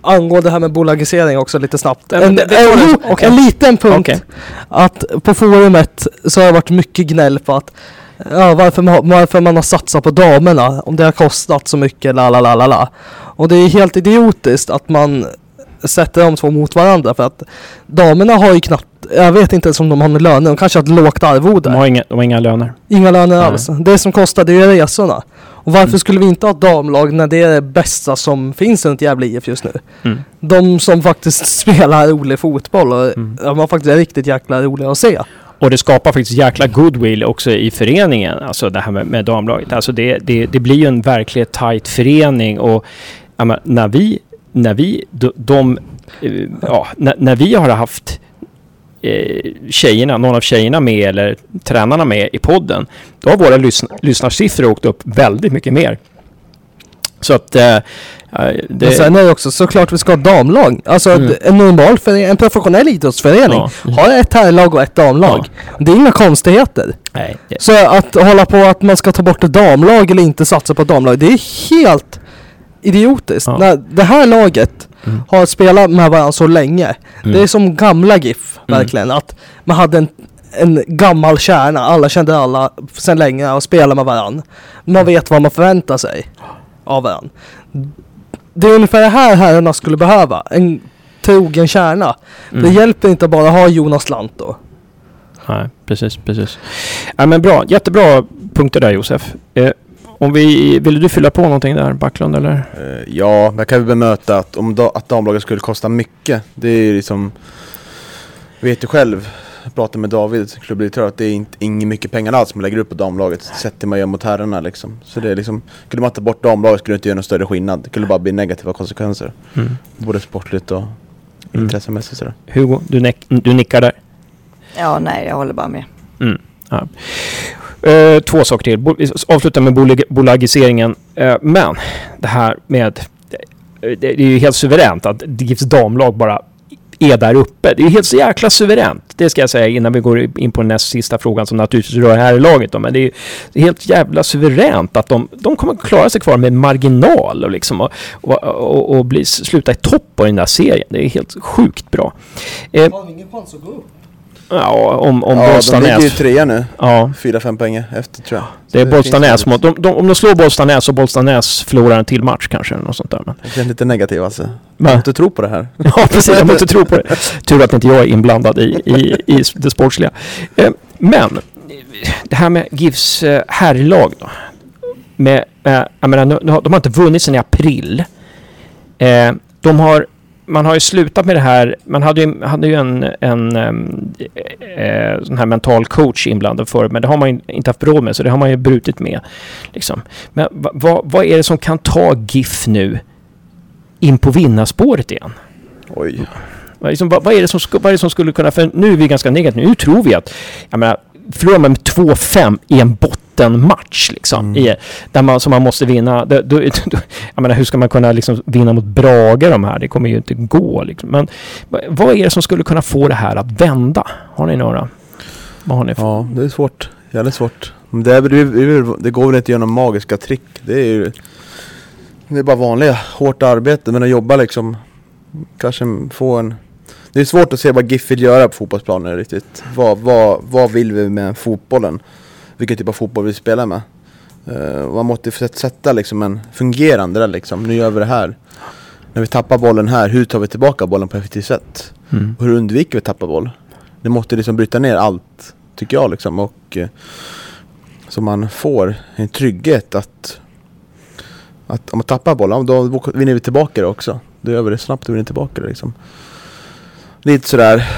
angående det här med bolagisering också lite snabbt. En, en, du- okej. en liten punkt. Okej. Att på forumet så har det varit mycket gnäll på att ja, varför, man, varför man har satsat på damerna. Om det har kostat så mycket, la la la la la. Och det är helt idiotiskt att man sätter de två mot varandra för att damerna har ju knappt, jag vet inte ens om de har några löner, de kanske har ett lågt arvode. De har inga, de har inga löner. Inga löner Nej. alls. Det som kostar det är resorna. Och varför skulle vi inte ha ett damlag när det är det bästa som finns runt Gävle IF just nu? Mm. De som faktiskt [laughs] spelar rolig fotboll och Mm. de har faktiskt riktigt jäkla roliga att se. Och det skapar faktiskt jäkla goodwill också i föreningen, alltså det här med, med damlaget. Alltså det, det, det blir ju en verkligt tight förening och ja, men när vi, när vi, de, de eh, ja, när, när vi har haft eh, tjejerna, någon av tjejerna med eller tränarna med i podden, då har våra lyssn lyssnarsiffror åkt upp väldigt mycket mer. Så att eh, eh, det... Sen är det också såklart vi ska ha damlag. Alltså Mm. en normal förening, en professionell idrottsförening Ja. har ett herrlag och ett damlag. Det är inga konstigheter. nej, Så att hålla på att man ska ta bort ett damlag eller inte satsa på ett damlag, det är helt idiotiskt. Ja. När det här laget Mm. har spelat med varandra så länge. Mm. Det är som gamla GIF, Mm. verkligen. Att man hade en, en gammal kärna, alla kände alla sedan länge och spelade med varandra. Man vet vad man förväntar sig av varandra. Det är ungefär det här herrarna skulle behöva. En trogen kärna. Det Mm. hjälper inte bara att ha Jonas Lantto. Nej, precis, precis. Ja, men bra, jättebra punkter där Josef. Eh, om vi, vill du fylla på någonting där, Backlund eller? Eh, Ja, men jag kan väl bemöta att om da, att damlaget skulle kosta mycket. Det är ju liksom... Vet du själv, jag pratade med David, klubbdirektör, att det är inte, inget mycket pengar alls man lägger upp på damlaget sett till man gör mot herrarna liksom. Så det är liksom, skulle man ta bort damlaget skulle det inte göra någon större skillnad. Det skulle bara bli negativa konsekvenser. Mm. Både sportligt och Mm. intressemässigt sådär. Hugo, du, du nickar där. Ja, nej, jag håller bara med. Mm. Ja. Eh, två saker till. Bo- Vi avslutar med bolag- bolagiseringen. Eh, men det här med... Eh, det, det är ju helt suveränt att GIFs damlag bara är där uppe. Det är helt så jäkla suveränt. Det ska jag säga innan vi går in på den näst sista frågan som naturligtvis rör här i laget. Då. Men det är, helt jävla suveränt att de, de kommer klara sig kvar med marginal och, liksom, och, och, och, och bli, sluta i topp på den där serien. Det är helt sjukt bra. Eh, Har ingen chans att gå upp? Ja, om, om ja, de Bollstanäs- ligger ju trea nu. Ja, Fyra, fem poäng efter tror jag. det är Bollstanäs mot... De, de, om de slår Bollstanäs och Bollstanäs förlorar en till match kanske. Eller något sånt där. Men, Jag känner lite negativ alltså. Va? Jag inte tro på det här. [laughs] ja, precis. Jag måste tro på det. [laughs] Tur att inte jag är inblandad i, i, i det sportsliga. Eh, men, det här med GIFs eh, herrlag då. Med, jag menar, de har inte vunnit sedan i april. Eh, de har, man har ju slutat med det här. Man hade ju, hade ju en, en ehm, eh, sån här mental coach inblandad förut, men det har man inte haft råd med, så det har man ju brutit med. Liksom. Men va, va, vad är det som kan ta GIF nu in på vinnarspåret igen? Oj. Vad, liksom, vad, vad, är det som, vad är det som skulle kunna... För nu är vi ganska negativa. Nu tror vi att... Jag menar, förlorar man med 2-5 i en bottenmatch liksom. Mm. I, där man, som man måste vinna. Då, då, [laughs] då, jag menar, hur ska man kunna liksom vinna mot Brage de här? Det kommer ju inte gå liksom. Men vad, är det som skulle kunna få det här att vända? Har ni några? Vad har ni för? Ja, det är svårt. Jävligt svårt. Det, är, det, det går väl inte några magiska trick. Det är ju... Det är bara vanliga, hårt arbete. Men att jobba liksom... Kanske få en... Det är svårt att se vad GIF vill göra på fotbollsplanen riktigt. Vad, vad, vad vill vi med fotbollen? Vilken typ av fotboll vi spelar med? Uh, man måste sätt- sätta liksom en fungerande där liksom. Nu gör vi det här. När vi tappar bollen här, hur tar vi tillbaka bollen på ett effektivt sätt? Mm. Hur undviker vi att tappa boll? Det måste liksom bryta ner allt, tycker jag liksom. Och eh, så man får en trygghet att, att om man tappar bollen, då vinner vi tillbaka det också. Då gör vi det snabbt och vinner tillbaka det liksom. Lite sådär,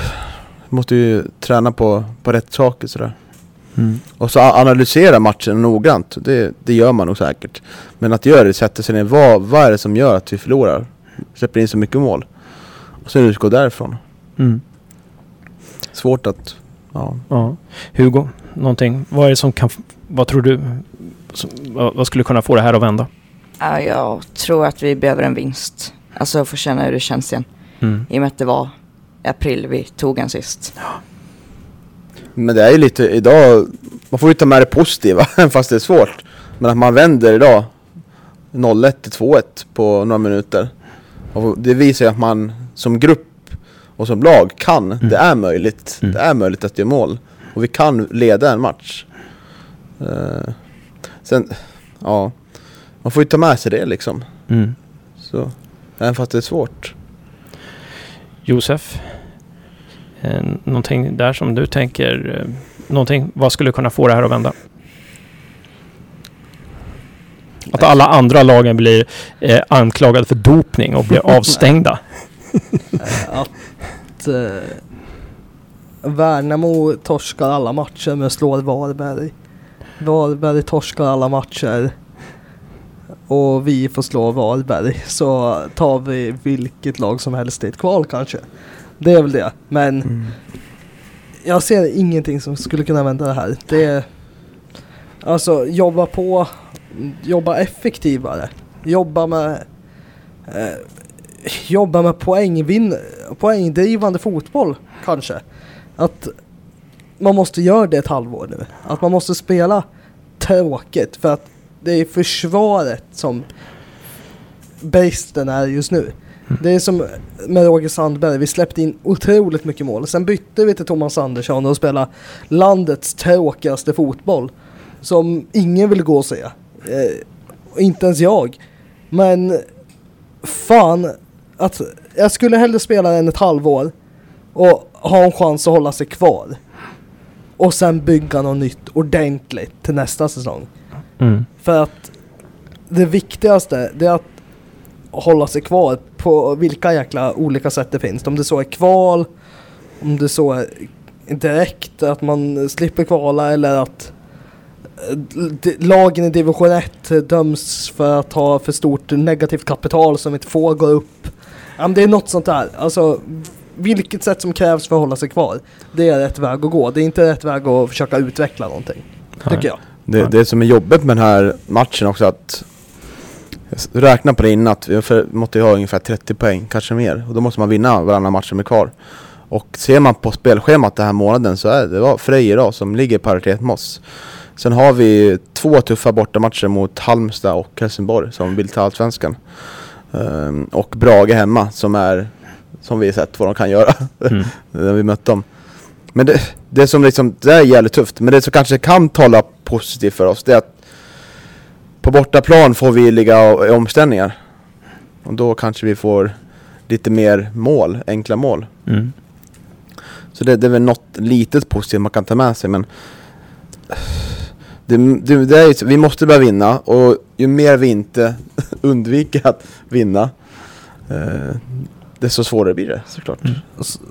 måste ju träna på, på rätt saker sådär. Mm. Och så analysera matchen noggrant, det, det gör man nog säkert. Men att göra det, sätta sig ner, vad, vad är det som gör att vi förlorar? Släpper in så mycket mål. Och sen utgå därifrån. Mm. Svårt att, ja. Ja. Hugo, någonting? Vad är det som kan... Vad tror du? Som, vad, vad skulle kunna få det här att vända? Ja, jag tror att vi behöver en vinst. Alltså få känna hur det känns igen. Mm. I och med att det var i april vi tog en sist. Men det är ju lite idag, man får ju ta med det positiva, [laughs] fast det är svårt. Men att man vänder idag 0-1 till 2-1 på några minuter. Och det visar ju att man som grupp och som lag kan, Mm. det är möjligt. Mm. Det är möjligt att göra mål. Och vi kan leda en match. Eh, sen, ja, man får ju ta med sig det liksom. Mm. Så, även fast det är svårt. Josef? Eh, någonting där som du tänker? Eh, någonting, vad skulle kunna få det här att vända? Att alla andra lagen blir eh, anklagade för dopning och blir [laughs] avstängda. att eh, Värnamo torskar alla matcher men slår Varberg. Varberg torskar alla matcher och vi får slå Varberg så tar vi vilket lag som helst i ett kval kanske. Det är väl det. Men jag ser ingenting som skulle kunna vända det här. Det är, alltså jobba på, jobba effektivare, jobba med eh, jobba med poängvinn, poängdrivande fotboll kanske. Att man måste göra det ett halvår nu. Att man måste spela tråkigt för att det är försvaret som bristen är just nu. Det är som med Roger Sandberg, vi släppte in otroligt mycket mål. Sen bytte vi till Thomas Andersson och spelade landets tråkigaste fotboll. Som ingen vill gå och se. Eh, inte ens jag. Men fan, att jag skulle hellre spela än ett halvår och ha en chans att hålla sig kvar. Och sen bygga något nytt ordentligt till nästa säsong. Mm. För att det viktigaste det är att hålla sig kvar på vilka jäkla olika sätt det finns. Om det så är kval, om det så är direkt att man slipper kvala eller att eh, lagen i division 1 döms för att ha för stort negativt kapital som inte får gå upp. Det är något sånt där. Alltså, vilket sätt som krävs för att hålla sig kvar. Det är rätt väg att gå. Det är inte rätt väg att försöka utveckla någonting. Tycker jag. Det, det som är jobbigt med den här matchen också att Räkna på det innan att vi måste ju ha ungefär 30 poäng, kanske mer. Och då måste man vinna varannan match som är kvar. Och ser man på spelschemat den här månaden så är det var Frej idag som ligger i paritet med oss. Sen har vi två tuffa bortamatcher mot Halmstad och Helsingborg som vill ta Allsvenskan. Ehm, och Brage hemma som är, som vi sett vad de kan göra Mm. [laughs] när vi mött dem. Men det, det som liksom, det är jävligt tufft. Men det som kanske kan tala positivt för oss det är att på bortaplan får vi ligga i omställningar. Och då kanske vi får lite mer mål, enkla mål. Mm. Så det, det är väl något litet positivt man kan ta med sig men det, det, det är, vi måste börja vinna och ju mer vi inte [laughs] undviker att vinna eh, desto svårare blir det såklart. Mm.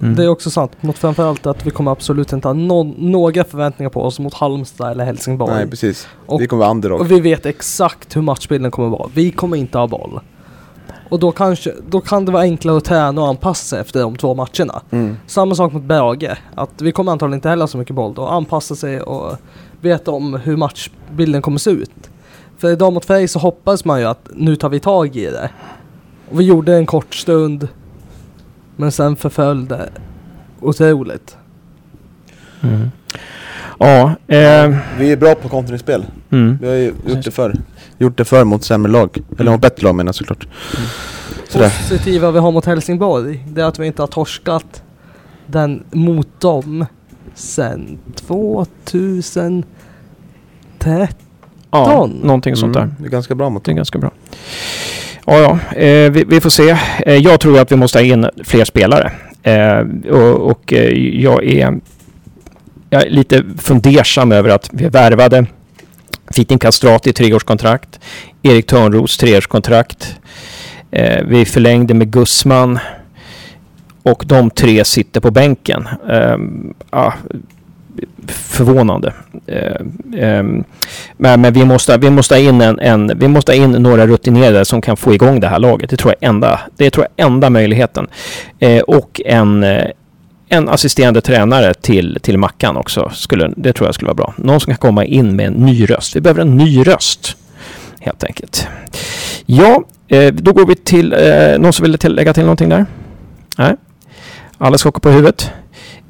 Mm. Det är också sant. Mot framförallt att vi kommer absolut inte ha nå- några förväntningar på oss mot Halmstad eller Helsingborg. Nej precis. Och- vi kommer vara underdog. Och vi vet exakt hur matchbilden kommer vara. Vi kommer inte ha boll. Och då, kanske, då kan det vara enklare att träna och anpassa sig efter de två matcherna. Mm. Samma sak mot Brage. Att vi kommer antagligen inte heller ha så mycket boll då. Anpassa sig och veta om hur matchbilden kommer se ut. För idag mot Frej så hoppas man ju att nu tar vi tag i det. Och vi gjorde en kort stund. Men sen förföll det otroligt. Mm. Ja, eh, Vi är bra på kontringsspel. mm. Vi har ju gjort det förr. Gjort det förr mot sämre lag. Eller mot bättre lag menar jag såklart. Sådär. positiva vi har mot Helsingborg, det är att vi inte har torskat den mot dem sen 2013. ja, någonting sånt där. Mm, det är ganska bra mot Det är dem. ganska bra. Ja, ja, eh, vi, vi får se. Eh, jag tror att vi måste ha in fler spelare. Eh, och och eh, jag, är, jag är lite fundersam över att vi värvade Fitin Kastrati treårskontrakt, Erik Törnros treårskontrakt. Eh, vi förlängde med Gussman och de tre sitter på bänken. Eh, förvånande. Eh, eh, men, men vi, måste, vi, måste ha in en, en, vi måste ha in några rutinerade som kan få igång det här laget. Det tror jag enda, det tror jag enda möjligheten. Eh, och en, eh, en assisterande tränare till, till Mackan också. Skulle, det tror jag skulle vara bra. Någon som kan komma in med en ny röst. Vi behöver en ny röst. Helt enkelt. Ja, eh, då går vi till... Eh, någon som vill lägga till någonting där? Nej? Alla skakar på huvudet.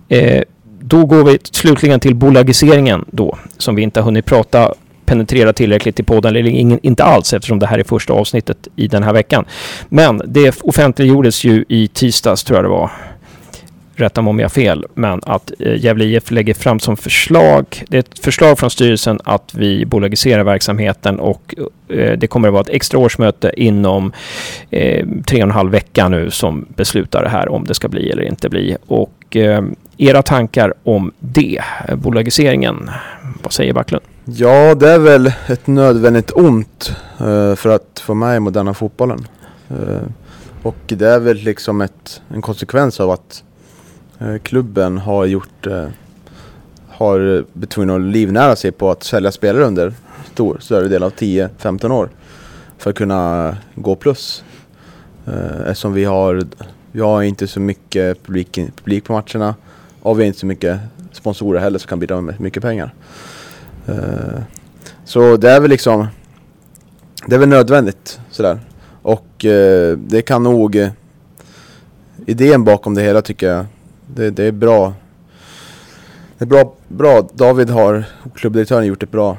Eh, då går vi slutligen till bolagiseringen då, som vi inte har hunnit prata penetrera tillräckligt i podden, eller ingen, inte alls eftersom det här är första avsnittet i den här veckan. Men det offentliggjordes ju i tisdags, tror jag det var, rätta mig om jag har fel, men att eh, Gävle IF lägger fram som förslag, det är ett förslag från styrelsen att vi bolagiserar verksamheten och eh, det kommer att vara ett extra årsmöte inom eh, tre och en halv vecka nu som beslutar det här om det ska bli eller inte bli. Och eh, era tankar om det, bolagiseringen, vad säger Backlund? Ja, det är väl ett nödvändigt ont eh, för att få med i moderna fotbollen. Eh, och det är väl liksom ett, en konsekvens av att Eh, klubben har gjort eh, har blivit tvungen att livnära sig på att sälja spelare under stor, större del av 10-15 år för att kunna gå plus. Eh, eftersom vi har, vi har inte så mycket publik, publik på matcherna och vi har inte så mycket sponsorer heller som kan bidra med mycket pengar. Så det är väl liksom Det är väl nödvändigt sådär Och det kan nog Idén bakom det hela tycker jag det, det är bra Det är bra, bra David har Klubbdirektören gjort ett bra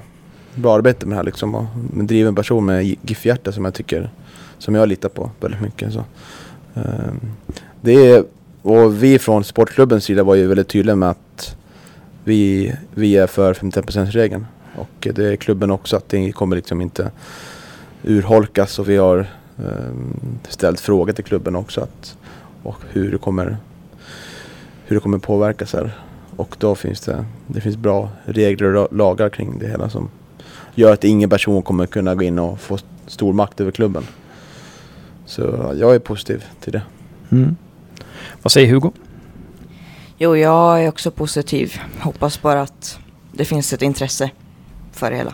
Bra arbete med det här liksom och en driven person med GIF-hjärta som jag tycker som jag litar på väldigt mycket. Så. Ehm, det är, och vi från sportklubbens sida var ju väldigt tydliga med att vi, vi är för 50%-regeln. Och det är klubben också att det kommer liksom inte urholkas och vi har um, ställt frågor till klubben också att, och hur det kommer, hur det kommer påverkas här. Och då finns det, det finns bra regler och lagar kring det hela som gör att ingen person kommer kunna gå in och få stor makt över klubben. Så jag är positiv till det. Mm. Vad säger Hugo? Jo, jag är också positiv. Hoppas bara att det finns ett intresse för det hela.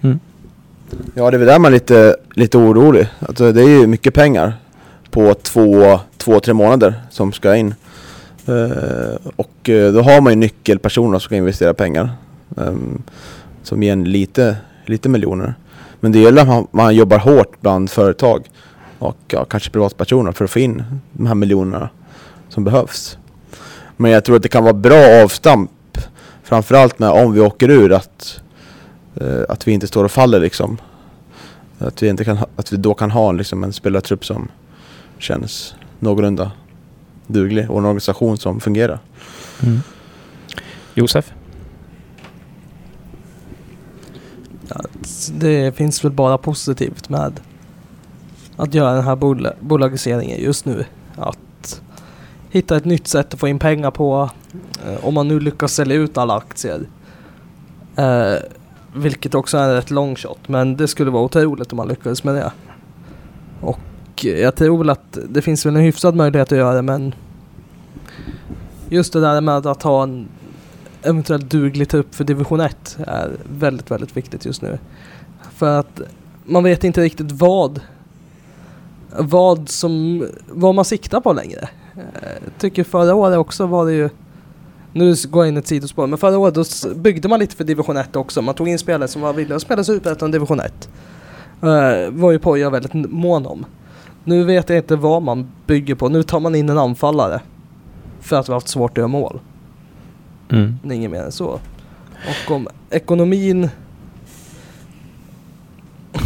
Mm. Ja, det är väl där man är lite, lite orolig. Alltså, det är ju mycket pengar på två, två, tre månader som ska in. Eh, och eh, då har man ju nyckelpersoner som kan investera pengar. Um, som ger en lite, lite miljoner. Men det gäller att man, man jobbar hårt bland företag och ja, kanske privatpersoner för att få in de här miljonerna som behövs. Men jag tror att det kan vara bra avstamp framförallt med om vi åker ur att, uh, att vi inte står och faller liksom. Att vi, inte kan, att vi då kan ha liksom, en spelartrupp som känns någorlunda duglig och en organisation som fungerar. Mm. Josef? Det finns väl bara positivt med att göra den här bol bolagiseringen just nu. Att hitta ett nytt sätt att få in pengar på eh, om man nu lyckas sälja ut alla aktier. Eh, vilket också är ett long shot men det skulle vara otroligt om man lyckades med det. Och jag tror väl att det finns väl en hyfsad möjlighet att göra det men just det där med att ha en eventuellt duglig trupp för division 1 är väldigt, väldigt viktigt just nu. För att man vet inte riktigt vad vad som vad man siktar på längre. Jag tycker förra året också var det ju nu går jag in ett sidospår, men förra året då byggde man lite för division 1 också. Man tog in spelare som var villiga att spela superettan division 1. Uh, eh, var ju Poja väldigt mån om. Nu vet jag inte vad man bygger på. Nu tar man in en anfallare. För att vi har haft svårt att göra mål. Mm. Inget mer än så. Och om ekonomin...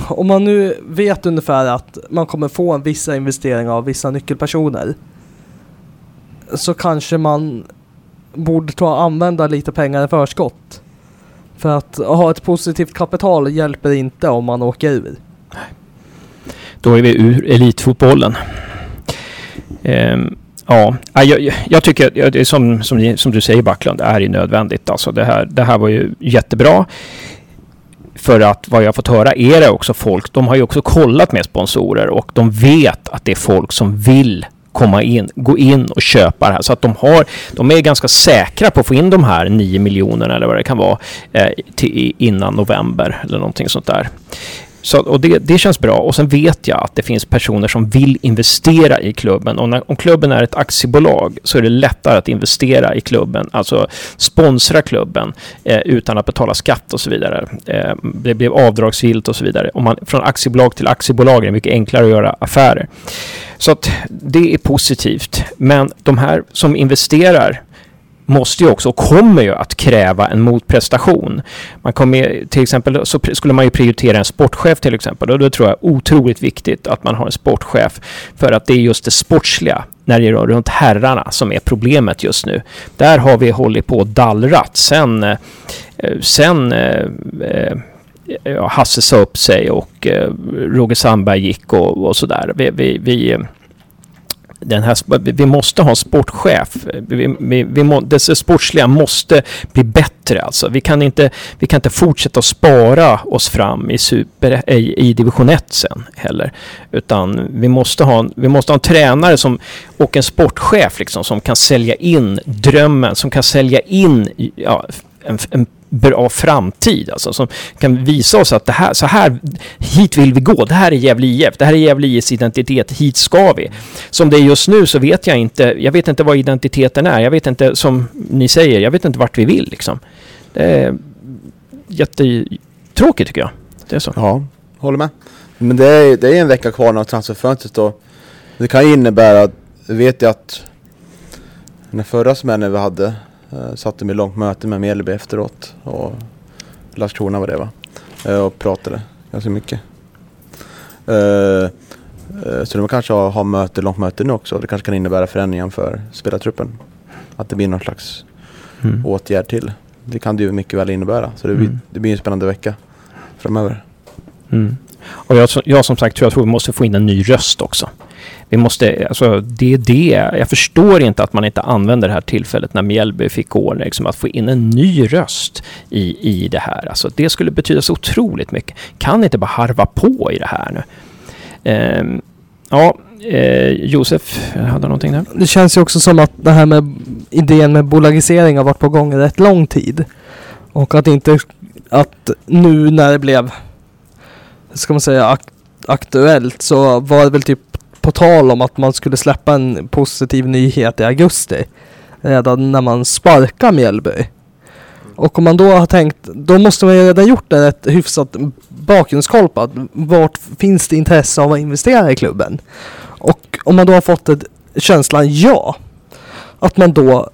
Om man nu vet ungefär att man kommer få en vissa investeringar av vissa nyckelpersoner. Så kanske man borde ta och använda lite pengar i förskott. För att ha ett positivt kapital hjälper inte om man åker ur. Då är vi ur elitfotbollen. Um, ja, jag, jag tycker som, som, som du säger Backlund, det är ju nödvändigt. Alltså det, här, det här var ju jättebra. För att vad jag fått höra är det också folk, de har ju också kollat med sponsorer och de vet att det är folk som vill komma in, gå in och köpa det här. Så att de, har, de är ganska säkra på att få in de här 9 miljonerna eller vad det kan vara eh, till, innan november eller någonting sånt där. Så, och det, det känns bra. Och sen vet jag att det finns personer som vill investera i klubben. Och när, om klubben är ett aktiebolag så är det lättare att investera i klubben, alltså sponsra klubben eh, utan att betala skatt och så vidare. Eh, det blir avdragsgillt och så vidare. Om man, från aktiebolag till aktiebolag är det mycket enklare att göra affärer. Så att det är positivt. Men de här som investerar måste ju också och kommer ju att kräva en motprestation. Man kommer till exempel så skulle man ju prioritera en sportchef till exempel och då tror jag otroligt viktigt att man har en sportchef för att det är just det sportsliga när det rör runt herrarna som är problemet just nu. Där har vi hållit på och dallrat. Sen, eh, sen eh, eh, ja, Hasse sa upp sig och Roger Sandberg gick och, och sådär. Vi, vi, vi den här, vi måste ha en sportchef. Vi, vi, vi må, det sportsliga måste bli bättre. Alltså. Vi, kan inte, vi kan inte fortsätta att spara oss fram i, super, i, i division 1 sen heller. Utan vi måste ha en, vi måste ha en tränare som, och en sportchef liksom, som kan sälja in drömmen, som kan sälja in ja, en, en bra framtid. Alltså, som kan visa oss att det här, så här, hit vill vi gå. Det här är Gävle IF. Det här är Gävle IFs identitet. Hit ska vi. Som det är just nu så vet jag inte. Jag vet inte vad identiteten är. Jag vet inte, som ni säger, jag vet inte vart vi vill liksom. Det är jättetråkigt tycker jag. Det är så. Ja, håller med. Men det är, det är en vecka kvar av transferfönstret och det kan ju innebära vet jag att den förra smällen vi hade satte mig i långt möte med Mjällby efteråt och Landskrona var det va? Uh, och pratade ganska mycket. Eh, eh, så de kanske har, har möte, långt möte nu också. Det kanske kan innebära förändringar för spelartruppen. Att det blir någon slags Mm. åtgärd till. Det kan det ju mycket väl innebära. Så det blir, Mm. det blir en spännande vecka framöver. Mm. Och jag, jag som sagt tror att vi måste få in en ny röst också. Vi måste, alltså det är det. Jag förstår inte att man inte använder det här tillfället när Mjällby fick år, liksom att få in en ny röst i, i det här. Alltså det skulle betyda så otroligt mycket. Kan inte bara harva på i det här nu. Ehm, ja, eh, Josef, hade du någonting där? Det känns ju också som att det här med idén med bolagisering har varit på gång i rätt lång tid. Och att inte, att nu när det blev, ska man säga, ak aktuellt så var det väl typ på tal om att man skulle släppa en positiv nyhet i augusti. Redan när man sparkar Mjällby. Och om man då har tänkt, då måste man ju redan gjort en ett hyfsat bakgrundskoll på att vart finns det intresse av att investera i klubben? Och om man då har fått ett känslan ja, att man då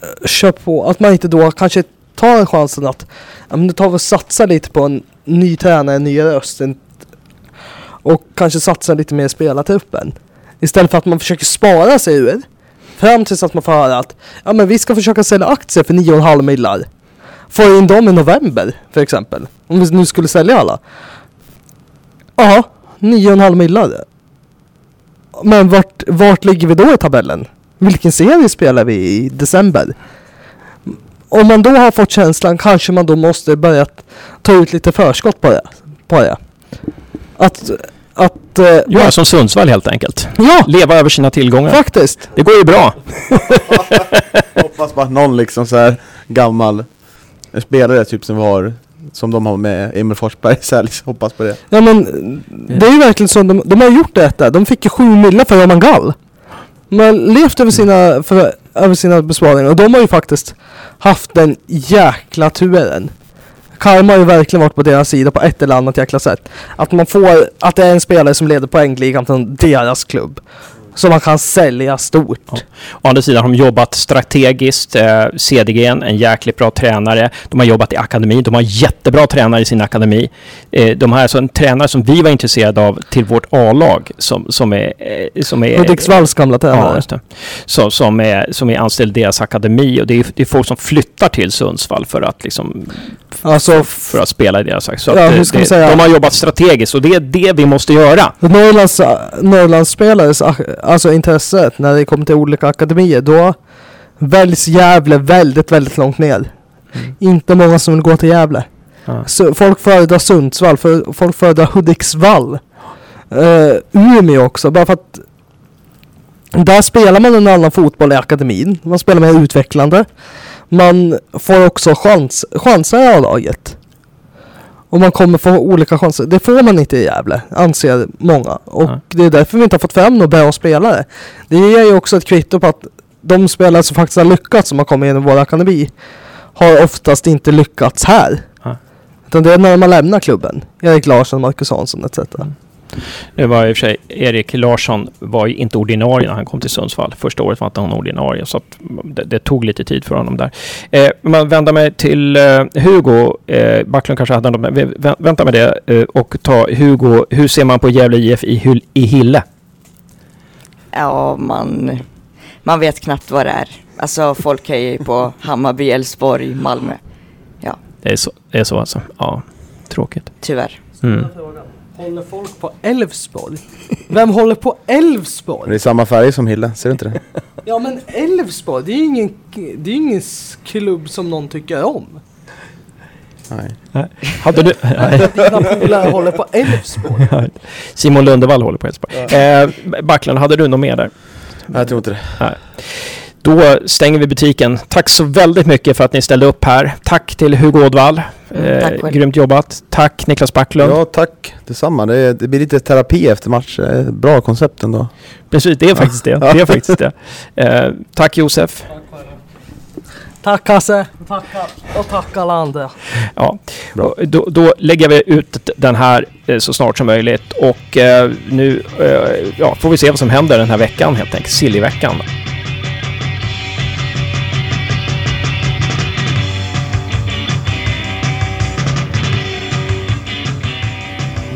eh, kör på, att man inte då kanske tar chansen att ja, men nu tar vi och satsar lite på en ny tränare, ny röst och kanske satsar lite mer i spelartruppen. Istället för att man försöker spara sig ur fram tills att man får höra att ja men vi ska försöka sälja aktier för 9,5 millar. Få in dem i november för exempel. Om vi nu skulle sälja alla. Ja, 9,5 millar. Men vart, vart ligger vi då i tabellen? Vilken serie spelar vi i december? Om man då har fått känslan kanske man då måste börja ta ut lite förskott på det. På det. Att... att eh, Göra som Sundsvall helt enkelt. ja, Leva över sina tillgångar. faktiskt. Det går ju bra. [laughs] Hoppas på att någon liksom så här gammal spelare typ som vi har som de har med Emil Forsberg säljs. Hoppas på det. Ja men det är ju verkligen så. De, de har gjort detta. De fick ju 7 miljoner för Roman Gall. De har levt över sina, för, över sina besparingar och de har ju faktiskt haft den jäkla turen. Karma har ju verkligen varit på deras sida på ett eller annat jäkla sätt. Att man får, att det är en spelare som leder poängligan från deras klubb. Som man kan sälja stort. Ja. Å andra sidan har de jobbat strategiskt. Eh, CDG, en jäkligt bra tränare. De har jobbat i akademin. De har jättebra tränare i sin akademi. Eh, de har alltså en tränare som vi var intresserade av till vårt A-lag som, som är... Eh, som är Hudiksvalls gamla Ja, tränare. det. Så, som, är, som är anställd i deras akademi. Och det är, det är folk som flyttar till Sundsvall för att, liksom, Alltså för att spela i deras akademi. Så Ja, att, hur eh, ska det, säga? de har jobbat strategiskt och det är det vi måste göra. Norrlands, Norrlandsspelares alltså intresset när det kommer till olika akademier då väljs Gävle väldigt, väldigt långt ner. Inte många som vill gå till Gävle. Ja. Så folk föredrar Sundsvall, för, folk föredrar Hudiksvall. Uh, Umeå också, bara för att där spelar man en annan fotboll i akademin. Man spelar mer utvecklande. Man får också chans, chanser av laget. Och man kommer få olika chanser. Det får man inte i Gävle, anser många. Och Ja. det är därför vi inte har fått fram några bra spelare. Det ger ju också ett kvitto på att de spelare som faktiskt har lyckats, som har kommit in i vår akademi, har oftast inte lyckats här. Ja. Utan det är när man lämnar klubben. Erik Larsson, Marcus Hansson etc. Nu var i och för sig Erik Larsson var ju inte ordinarie när han kom till Sundsvall. Första året var inte han ordinarie, så att det, det tog lite tid för honom där. Eh, man vänder mig till eh, Hugo. Eh, Backlund kanske hade något, men vänta med det eh, och ta Hugo. Hur ser man på Gävle IF i, i Hille? Ja, man, man vet knappt vad det är. Alltså folk hejar ju på [laughs] Hammarby, Elfsborg, Malmö. Det är så, det är så alltså? Ja, tråkigt. Tyvärr. Mm. Håller folk på Elfsborg? Vem håller på Elfsborg? Det är samma färg som Hille, ser du inte det? [laughs] Ja men Elfsborg, det är ju ingen, det är ingen klubb som någon tycker om. Nej. Hade du... [laughs] Dina polare håller på Elfsborg. [laughs] Simon Lundevall håller på Elfsborg. Eh, Backlund, hade du något mer där? Nej, jag tror inte det. Då stänger vi butiken. Tack så väldigt mycket för att ni ställde upp här. Tack till Hugo Ådvall. Mm, tack Eh, grymt jobbat. Tack Niklas Backlund. Ja, tack detsamma. Det, det blir lite terapi efter match. Det är ett Bra koncept ändå. Precis, det är faktiskt det. Det är faktiskt det. [laughs] Eh, tack Josef. Tack Hasse, tack, och tack alla andra. Ja. Då, då lägger vi ut den här eh, så snart som möjligt och eh, nu eh, ja, får vi se vad som händer den här veckan helt enkelt. Sillyveckan.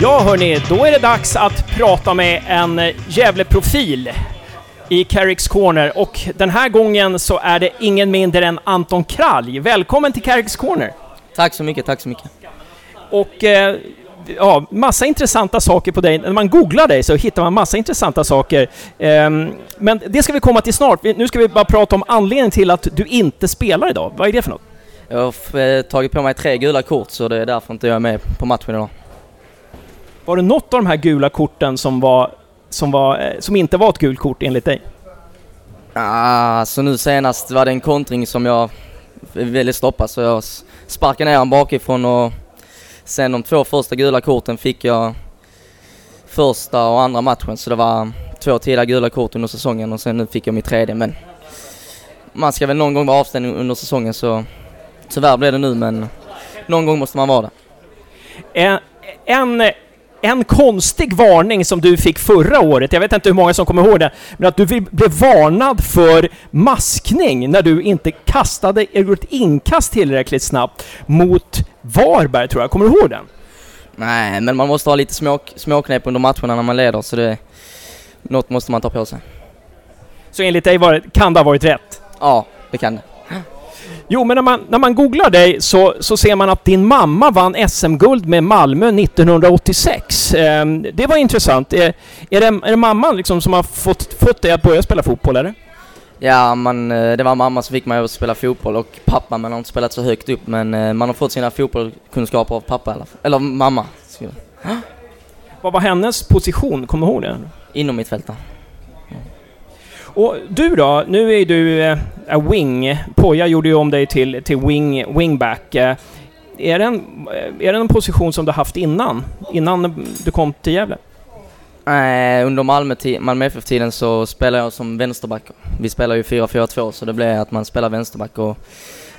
Ja hörni, då är det dags att prata med en Gävle-profil i Carricks Corner och den här gången så är det ingen mindre än Anton Kralj. Välkommen till Carricks Corner! Tack så mycket, tack så mycket. Och eh, ja, massa intressanta saker på dig. När man googlar dig så hittar man massa intressanta saker. Ehm, men det ska vi komma till snart. Nu ska vi bara prata om anledningen till att du inte spelar idag. Vad är det för något? Jag har eh, tagit på mig tre gula kort så det är därför inte jag är med på matchen idag. Var det något av de här gula korten som var som, var, eh, som inte var ett gult kort enligt dig? Ah, så nu senast var det en kontring som jag ville stoppa så jag sparkade ner honom bakifrån och sen de två första gula korten fick jag första och andra matchen så det var två tidiga gula kort under säsongen och sen nu fick jag mitt tredje men man ska väl någon gång vara avstängd under säsongen så tyvärr blev det nu men någon gång måste man vara det. En, en, en konstig varning som du fick förra året, jag vet inte hur många som kommer ihåg det, men att du blev varnad för maskning när du inte kastade ett inkast tillräckligt snabbt mot Varberg, tror jag. Kommer du ihåg den? Nej, men man måste ha lite små, småknep under matcherna när man leder så det... Något måste man ta på sig. Så enligt dig var, kan det ha varit rätt? Ja, det kan det. Jo, men när man, när man googlar dig så, så ser man att din mamma vann SM-guld med Malmö 1986. Ehm, det var intressant. Är, är, det, är det mamman liksom som har fått, fått dig att börja spela fotboll, eller? Ja, man, eh, det var mamma som fick mig att spela fotboll och pappa, men han har inte spelat så högt upp. Men eh, man har fått sina fotbollskunskaper av pappa fall. Eller mamma. Vad var hennes position? Kommer du ihåg det? Inom mitt fält där. Och du då? Nu är du eh, wing. Poja gjorde ju om dig till, till wing, wingback. Eh, är, det en, eh, är det en position som du haft innan? Innan du kom till Gävle? Eh, under Malmö, Malmö FF-tiden så spelade jag som vänsterback. Vi spelar ju 4-4-2 så det blev att man spelar vänsterback och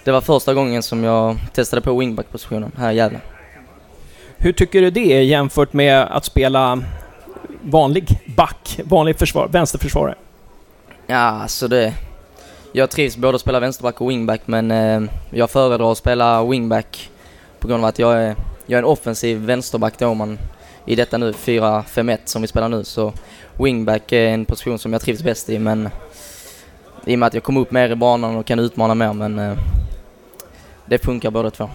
det var första gången som jag testade på wingback-positionen här i Gävle. Hur tycker du det är jämfört med att spela vanlig back, vanlig försvar, vänsterförsvarare? Ja, alltså det... Jag trivs både att spela vänsterback och wingback men eh, jag föredrar att spela wingback på grund av att jag är, jag är en offensiv vänsterback då man i detta nu 4-5-1 som vi spelar nu så wingback är en position som jag trivs bäst i men i och med att jag kommer upp mer i banan och kan utmana mer men eh, det funkar båda två.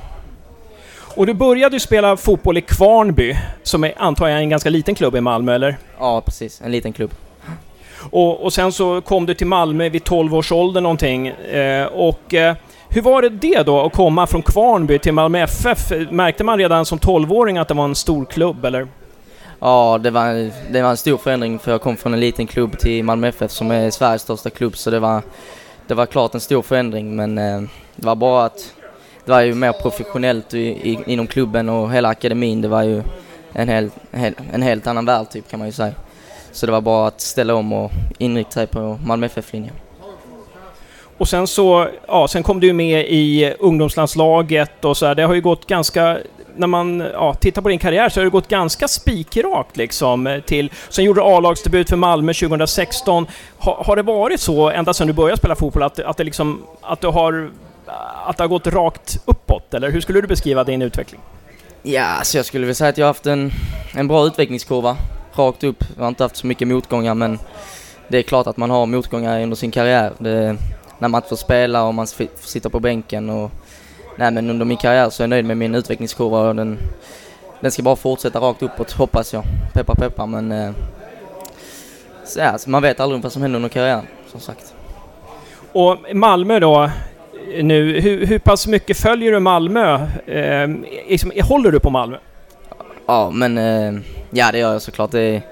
Och du började ju spela fotboll i Kvarnby, som är, antar jag är en ganska liten klubb i Malmö, eller? Ja, precis. En liten klubb. Och, och sen så kom du till Malmö vid 12 års ålder någonting. Eh, och eh, hur var det det då, att komma från Kvarnby till Malmö FF? Märkte man redan som 12-åring att det var en stor klubb, eller? Ja, det var, det var en stor förändring för jag kom från en liten klubb till Malmö FF som är Sveriges största klubb så det var, det var klart en stor förändring men eh, det var bara att det var ju mer professionellt i, i, inom klubben och hela akademin. Det var ju en, hel, hel, en helt annan värld typ kan man ju säga. Så det var bara att ställa om och inrikta sig på Malmö FF-linjen. Och sen så, ja, sen kom du med i ungdomslandslaget och så här. Det har ju gått ganska... När man ja, tittar på din karriär så har det gått ganska spikrakt liksom eh, till... Sen gjorde du A-lagsdebut för Malmö 2016. Ha, har det varit så ända sedan du började spela fotboll att, att det liksom... Att du har... Att det har gått rakt uppåt, eller hur skulle du beskriva din utveckling? Ja, så jag skulle vilja säga att jag har haft en, en bra utvecklingskurva. Rakt upp. Jag har inte haft så mycket motgångar men det är klart att man har motgångar under sin karriär. Det, när man inte får spela och man sitter på bänken och... Nej men under min karriär så är jag nöjd med min utvecklingskurva och den, den ska bara fortsätta rakt uppåt hoppas jag. Peppar peppar men... Eh, så ja, så man vet aldrig vad som händer under karriären som sagt. Och Malmö då, nu, hur, hur pass mycket följer du Malmö? Eh, liksom, håller du på Malmö? Ja men eh, ja det gör jag såklart. Det är,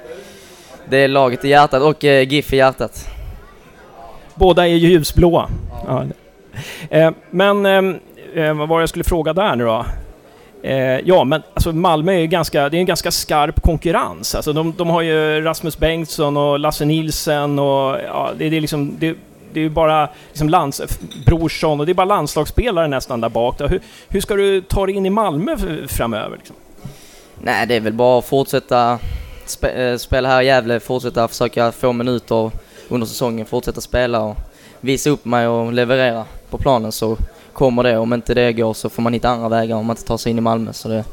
det är laget i hjärtat och eh, GIF i hjärtat. Båda är ju ljusblåa. Ja. Eh, men eh, eh, vad var det jag skulle fråga där nu då? Eh, ja, men alltså Malmö är ju ganska, det är en ganska skarp konkurrens. Alltså de, de har ju Rasmus Bengtsson och Lasse Nilsen och ja, det, det är liksom... Det, det är ju bara liksom lands, Brorsson och det är bara landslagsspelare nästan där bak. Då. Hur, hur ska du ta dig in i Malmö framöver? Liksom? Nej, det är väl bara att fortsätta spe, eh, spela här i Gävle, fortsätta försöka få minuter under säsongen, fortsätta spela och visa upp mig och leverera på planen så kommer det. Om inte det går så får man hitta andra vägar om man inte tar sig in i Malmö. Så det,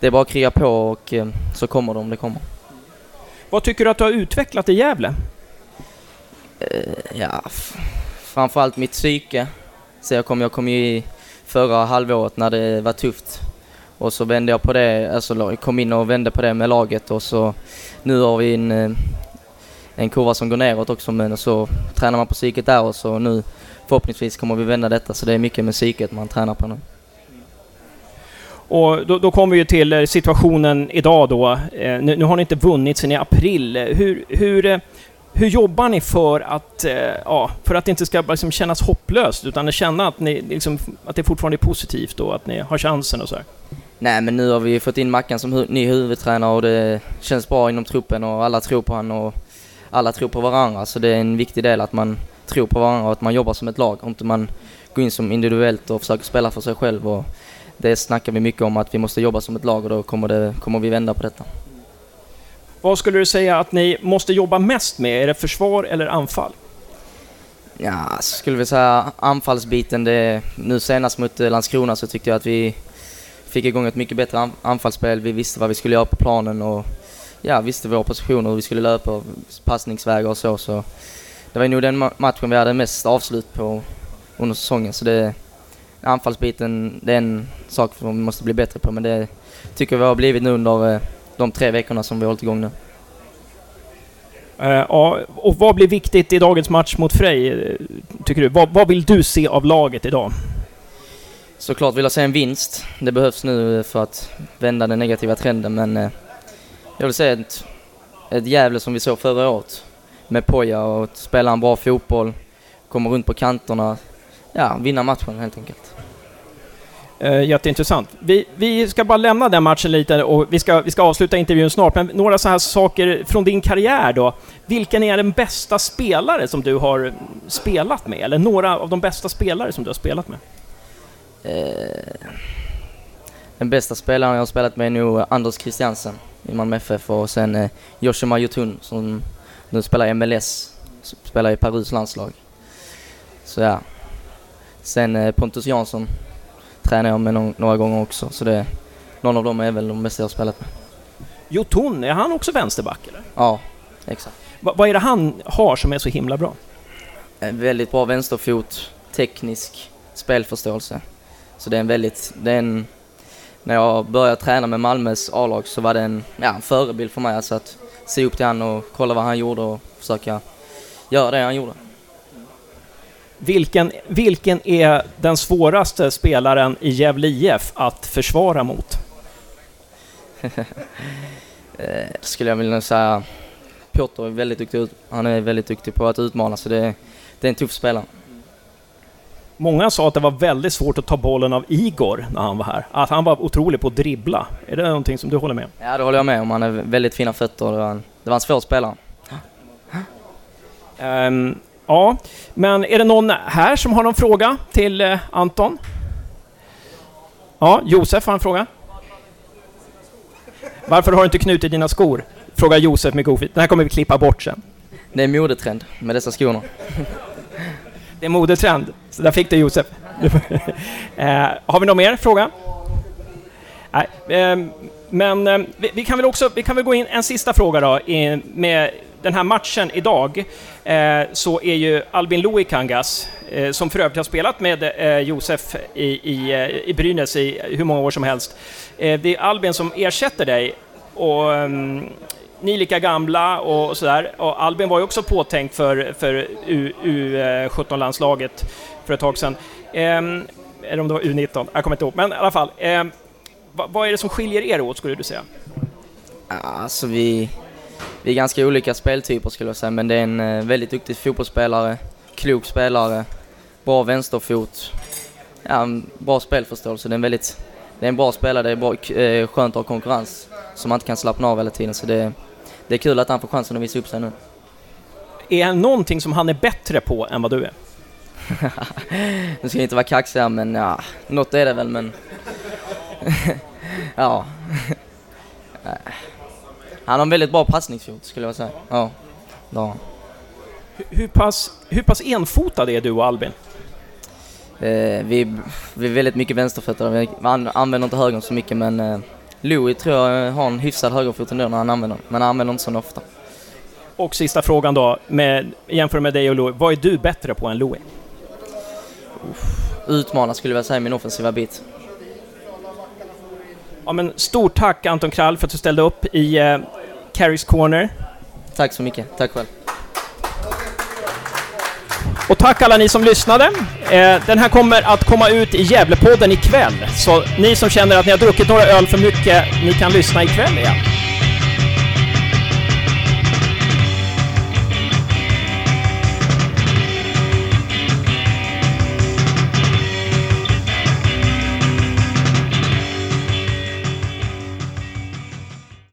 det är bara att kriga på och eh, så kommer de, det kommer. Vad tycker du att du har utvecklat i Gävle? Eh, ja, framförallt mitt psyke. Så jag kom, jag kom ju i förra halvåret när det var tufft. Och så vände jag på det, alltså kom in och vände på det med laget och så nu har vi en, eh, en kurva som går neråt också men så tränar man på psyket där och så nu förhoppningsvis kommer vi vända detta så det är mycket med psyket man tränar på nu. Och då, då kommer vi ju till eh, situationen idag då. Eh, nu, nu har ni inte vunnit sedan i april. Hur, hur, hur jobbar ni för att, ja, för att det inte ska liksom kännas hopplöst utan känna att, ni, liksom, att det fortfarande är positivt och att ni har chansen och så här? Nej men nu har vi fått in Mackan som hu- ny huvudtränare och det känns bra inom truppen och alla tror på han och alla tror på varandra. Så det är en viktig del att man tror på varandra och att man jobbar som ett lag och inte man går in som individuellt och försöker spela för sig själv. Och det snackar vi mycket om att vi måste jobba som ett lag och då kommer, det, kommer vi vända på detta. Vad skulle du säga att ni måste jobba mest med? Är det försvar eller anfall? Ja, skulle vi säga anfallsbiten. Det, nu senast mot eh, Landskrona så tyckte jag att vi fick igång ett mycket bättre anfallsspel. Vi visste vad vi skulle göra på planen och ja, visste våra positioner, hur vi skulle löpa passningsvägar och så. så det var nog den matchen vi hade mest avslut på under säsongen. Så det, anfallsbiten, det är en sak som vi måste bli bättre på. Men det tycker vi har blivit nu under eh, de tre veckorna som vi har hållit igång nu. Eh, ja, och vad blir viktigt i dagens match mot Frej, eh, tycker du? Vad, vad vill du se av laget idag? Såklart vill jag se en vinst. Det behövs nu för att vända den negativa trenden men eh, jag vill säga ett, ett Gävle som vi såg förra året med Poja och att spela en bra fotboll, komma runt på kanterna, ja vinna matchen helt enkelt. Eh, jätteintressant. Vi, vi ska bara lämna den matchen lite och vi ska, vi ska avsluta intervjun snart, men några så här saker från din karriär då. Vilken är den bästa spelare som du har spelat med? Eller några av de bästa spelare som du har spelat med? Eh, den bästa spelaren jag har spelat med är nog Anders Christiansen i Malmö FF och sen eh, Joshua Jotun som nu spelar i MLS, spelar i Perus landslag. Så ja. Sen eh, Pontus Jansson tränar jag med no- några gånger också så det, någon av dem är väl de bästa jag har spelat med. Jotun, är han också vänsterback eller? Ja, exakt. Va, vad är det han har som är så himla bra? En väldigt bra vänsterfot, teknisk spelförståelse. Så det är en väldigt, det är en, när jag började träna med Malmös A-lag så var det en, ja, en förebild för mig. Alltså att se upp till han och kolla vad han gjorde och försöka göra det han gjorde. Vilken, vilken är den svåraste spelaren i Gävle IF att försvara mot? [laughs] Eh, skulle jag vilja säga. Piotr är väldigt duktig, han är väldigt duktig på att utmana så det, det är en tuff spelare. Många sa att det var väldigt svårt att ta bollen av Igor när han var här. Att han var otrolig på att dribbla. Är det någonting som du håller med om? Ja, det håller jag med om. Han har väldigt fina fötter det var en, det var en svår spelare. Ehm, ja, men är det någon här som har någon fråga till eh, Anton? Ja, Josef har en fråga. Varför har du inte knutit dina skor? Frågar Josef med godfit. Den här kommer vi klippa bort sen. Det är en modetrend med dessa skorna. [laughs] Det är modetrend. Så där fick du Josef. [laughs] eh, har vi någon mer fråga? Nej, ehm, men ehm, vi, vi kan väl också vi kan väl gå in en sista fråga då. I, med den här matchen idag eh, så är ju Albin Luikangas, eh, som för övrigt har spelat med eh, Josef i, i, i Brynäs i hur många år som helst. Det är Albin som ersätter dig. Och, ehm, ni är lika gamla och sådär. Och Albin var ju också påtänkt för, för U17-landslaget eh, för ett tag sedan. Ehm, eller om det var U19, jag kommer inte ihåg. Men i alla fall, ehm, vad, vad är det som skiljer er åt skulle du säga? Alltså vi, vi är ganska olika speltyper skulle jag säga, men det är en eh, väldigt duktig fotbollsspelare, klok spelare, bra vänsterfot, ja, bra spelförståelse. Det är en väldigt, det är en bra spelare, det är bra, eh, skönt att ha konkurrens som man inte kan slappna av hela tiden. Så det, det är kul att han får chansen att visa upp sig nu. Är det någonting som han är bättre på än vad du är? [laughs] Nu ska jag inte vara kaxig men ja, något är det väl, men... [laughs] ja. [laughs] Han har en väldigt bra passningsfot skulle jag säga. Ja. ja. Hur, pass, hur pass enfotad är du och Albin? Eh, vi, vi är väldigt mycket vänsterfötter. Vi an- använder inte högern så mycket men eh, Louis tror jag har en hyfsad högerfot ändå när han använder den, men han använder inte så ofta. Och sista frågan då, med, jämför med dig och Louis. Vad är du bättre på än Louis? Utmana skulle jag säga min offensiva bit. Ja, men stort tack Anton Krall för att du ställde upp i eh, Carries Corner. Tack så mycket. Tack själv. Och tack alla ni som lyssnade. Eh, den här kommer att komma ut i Gävlepodden ikväll. Så ni som känner att ni har druckit några öl för mycket, ni kan lyssna ikväll igen.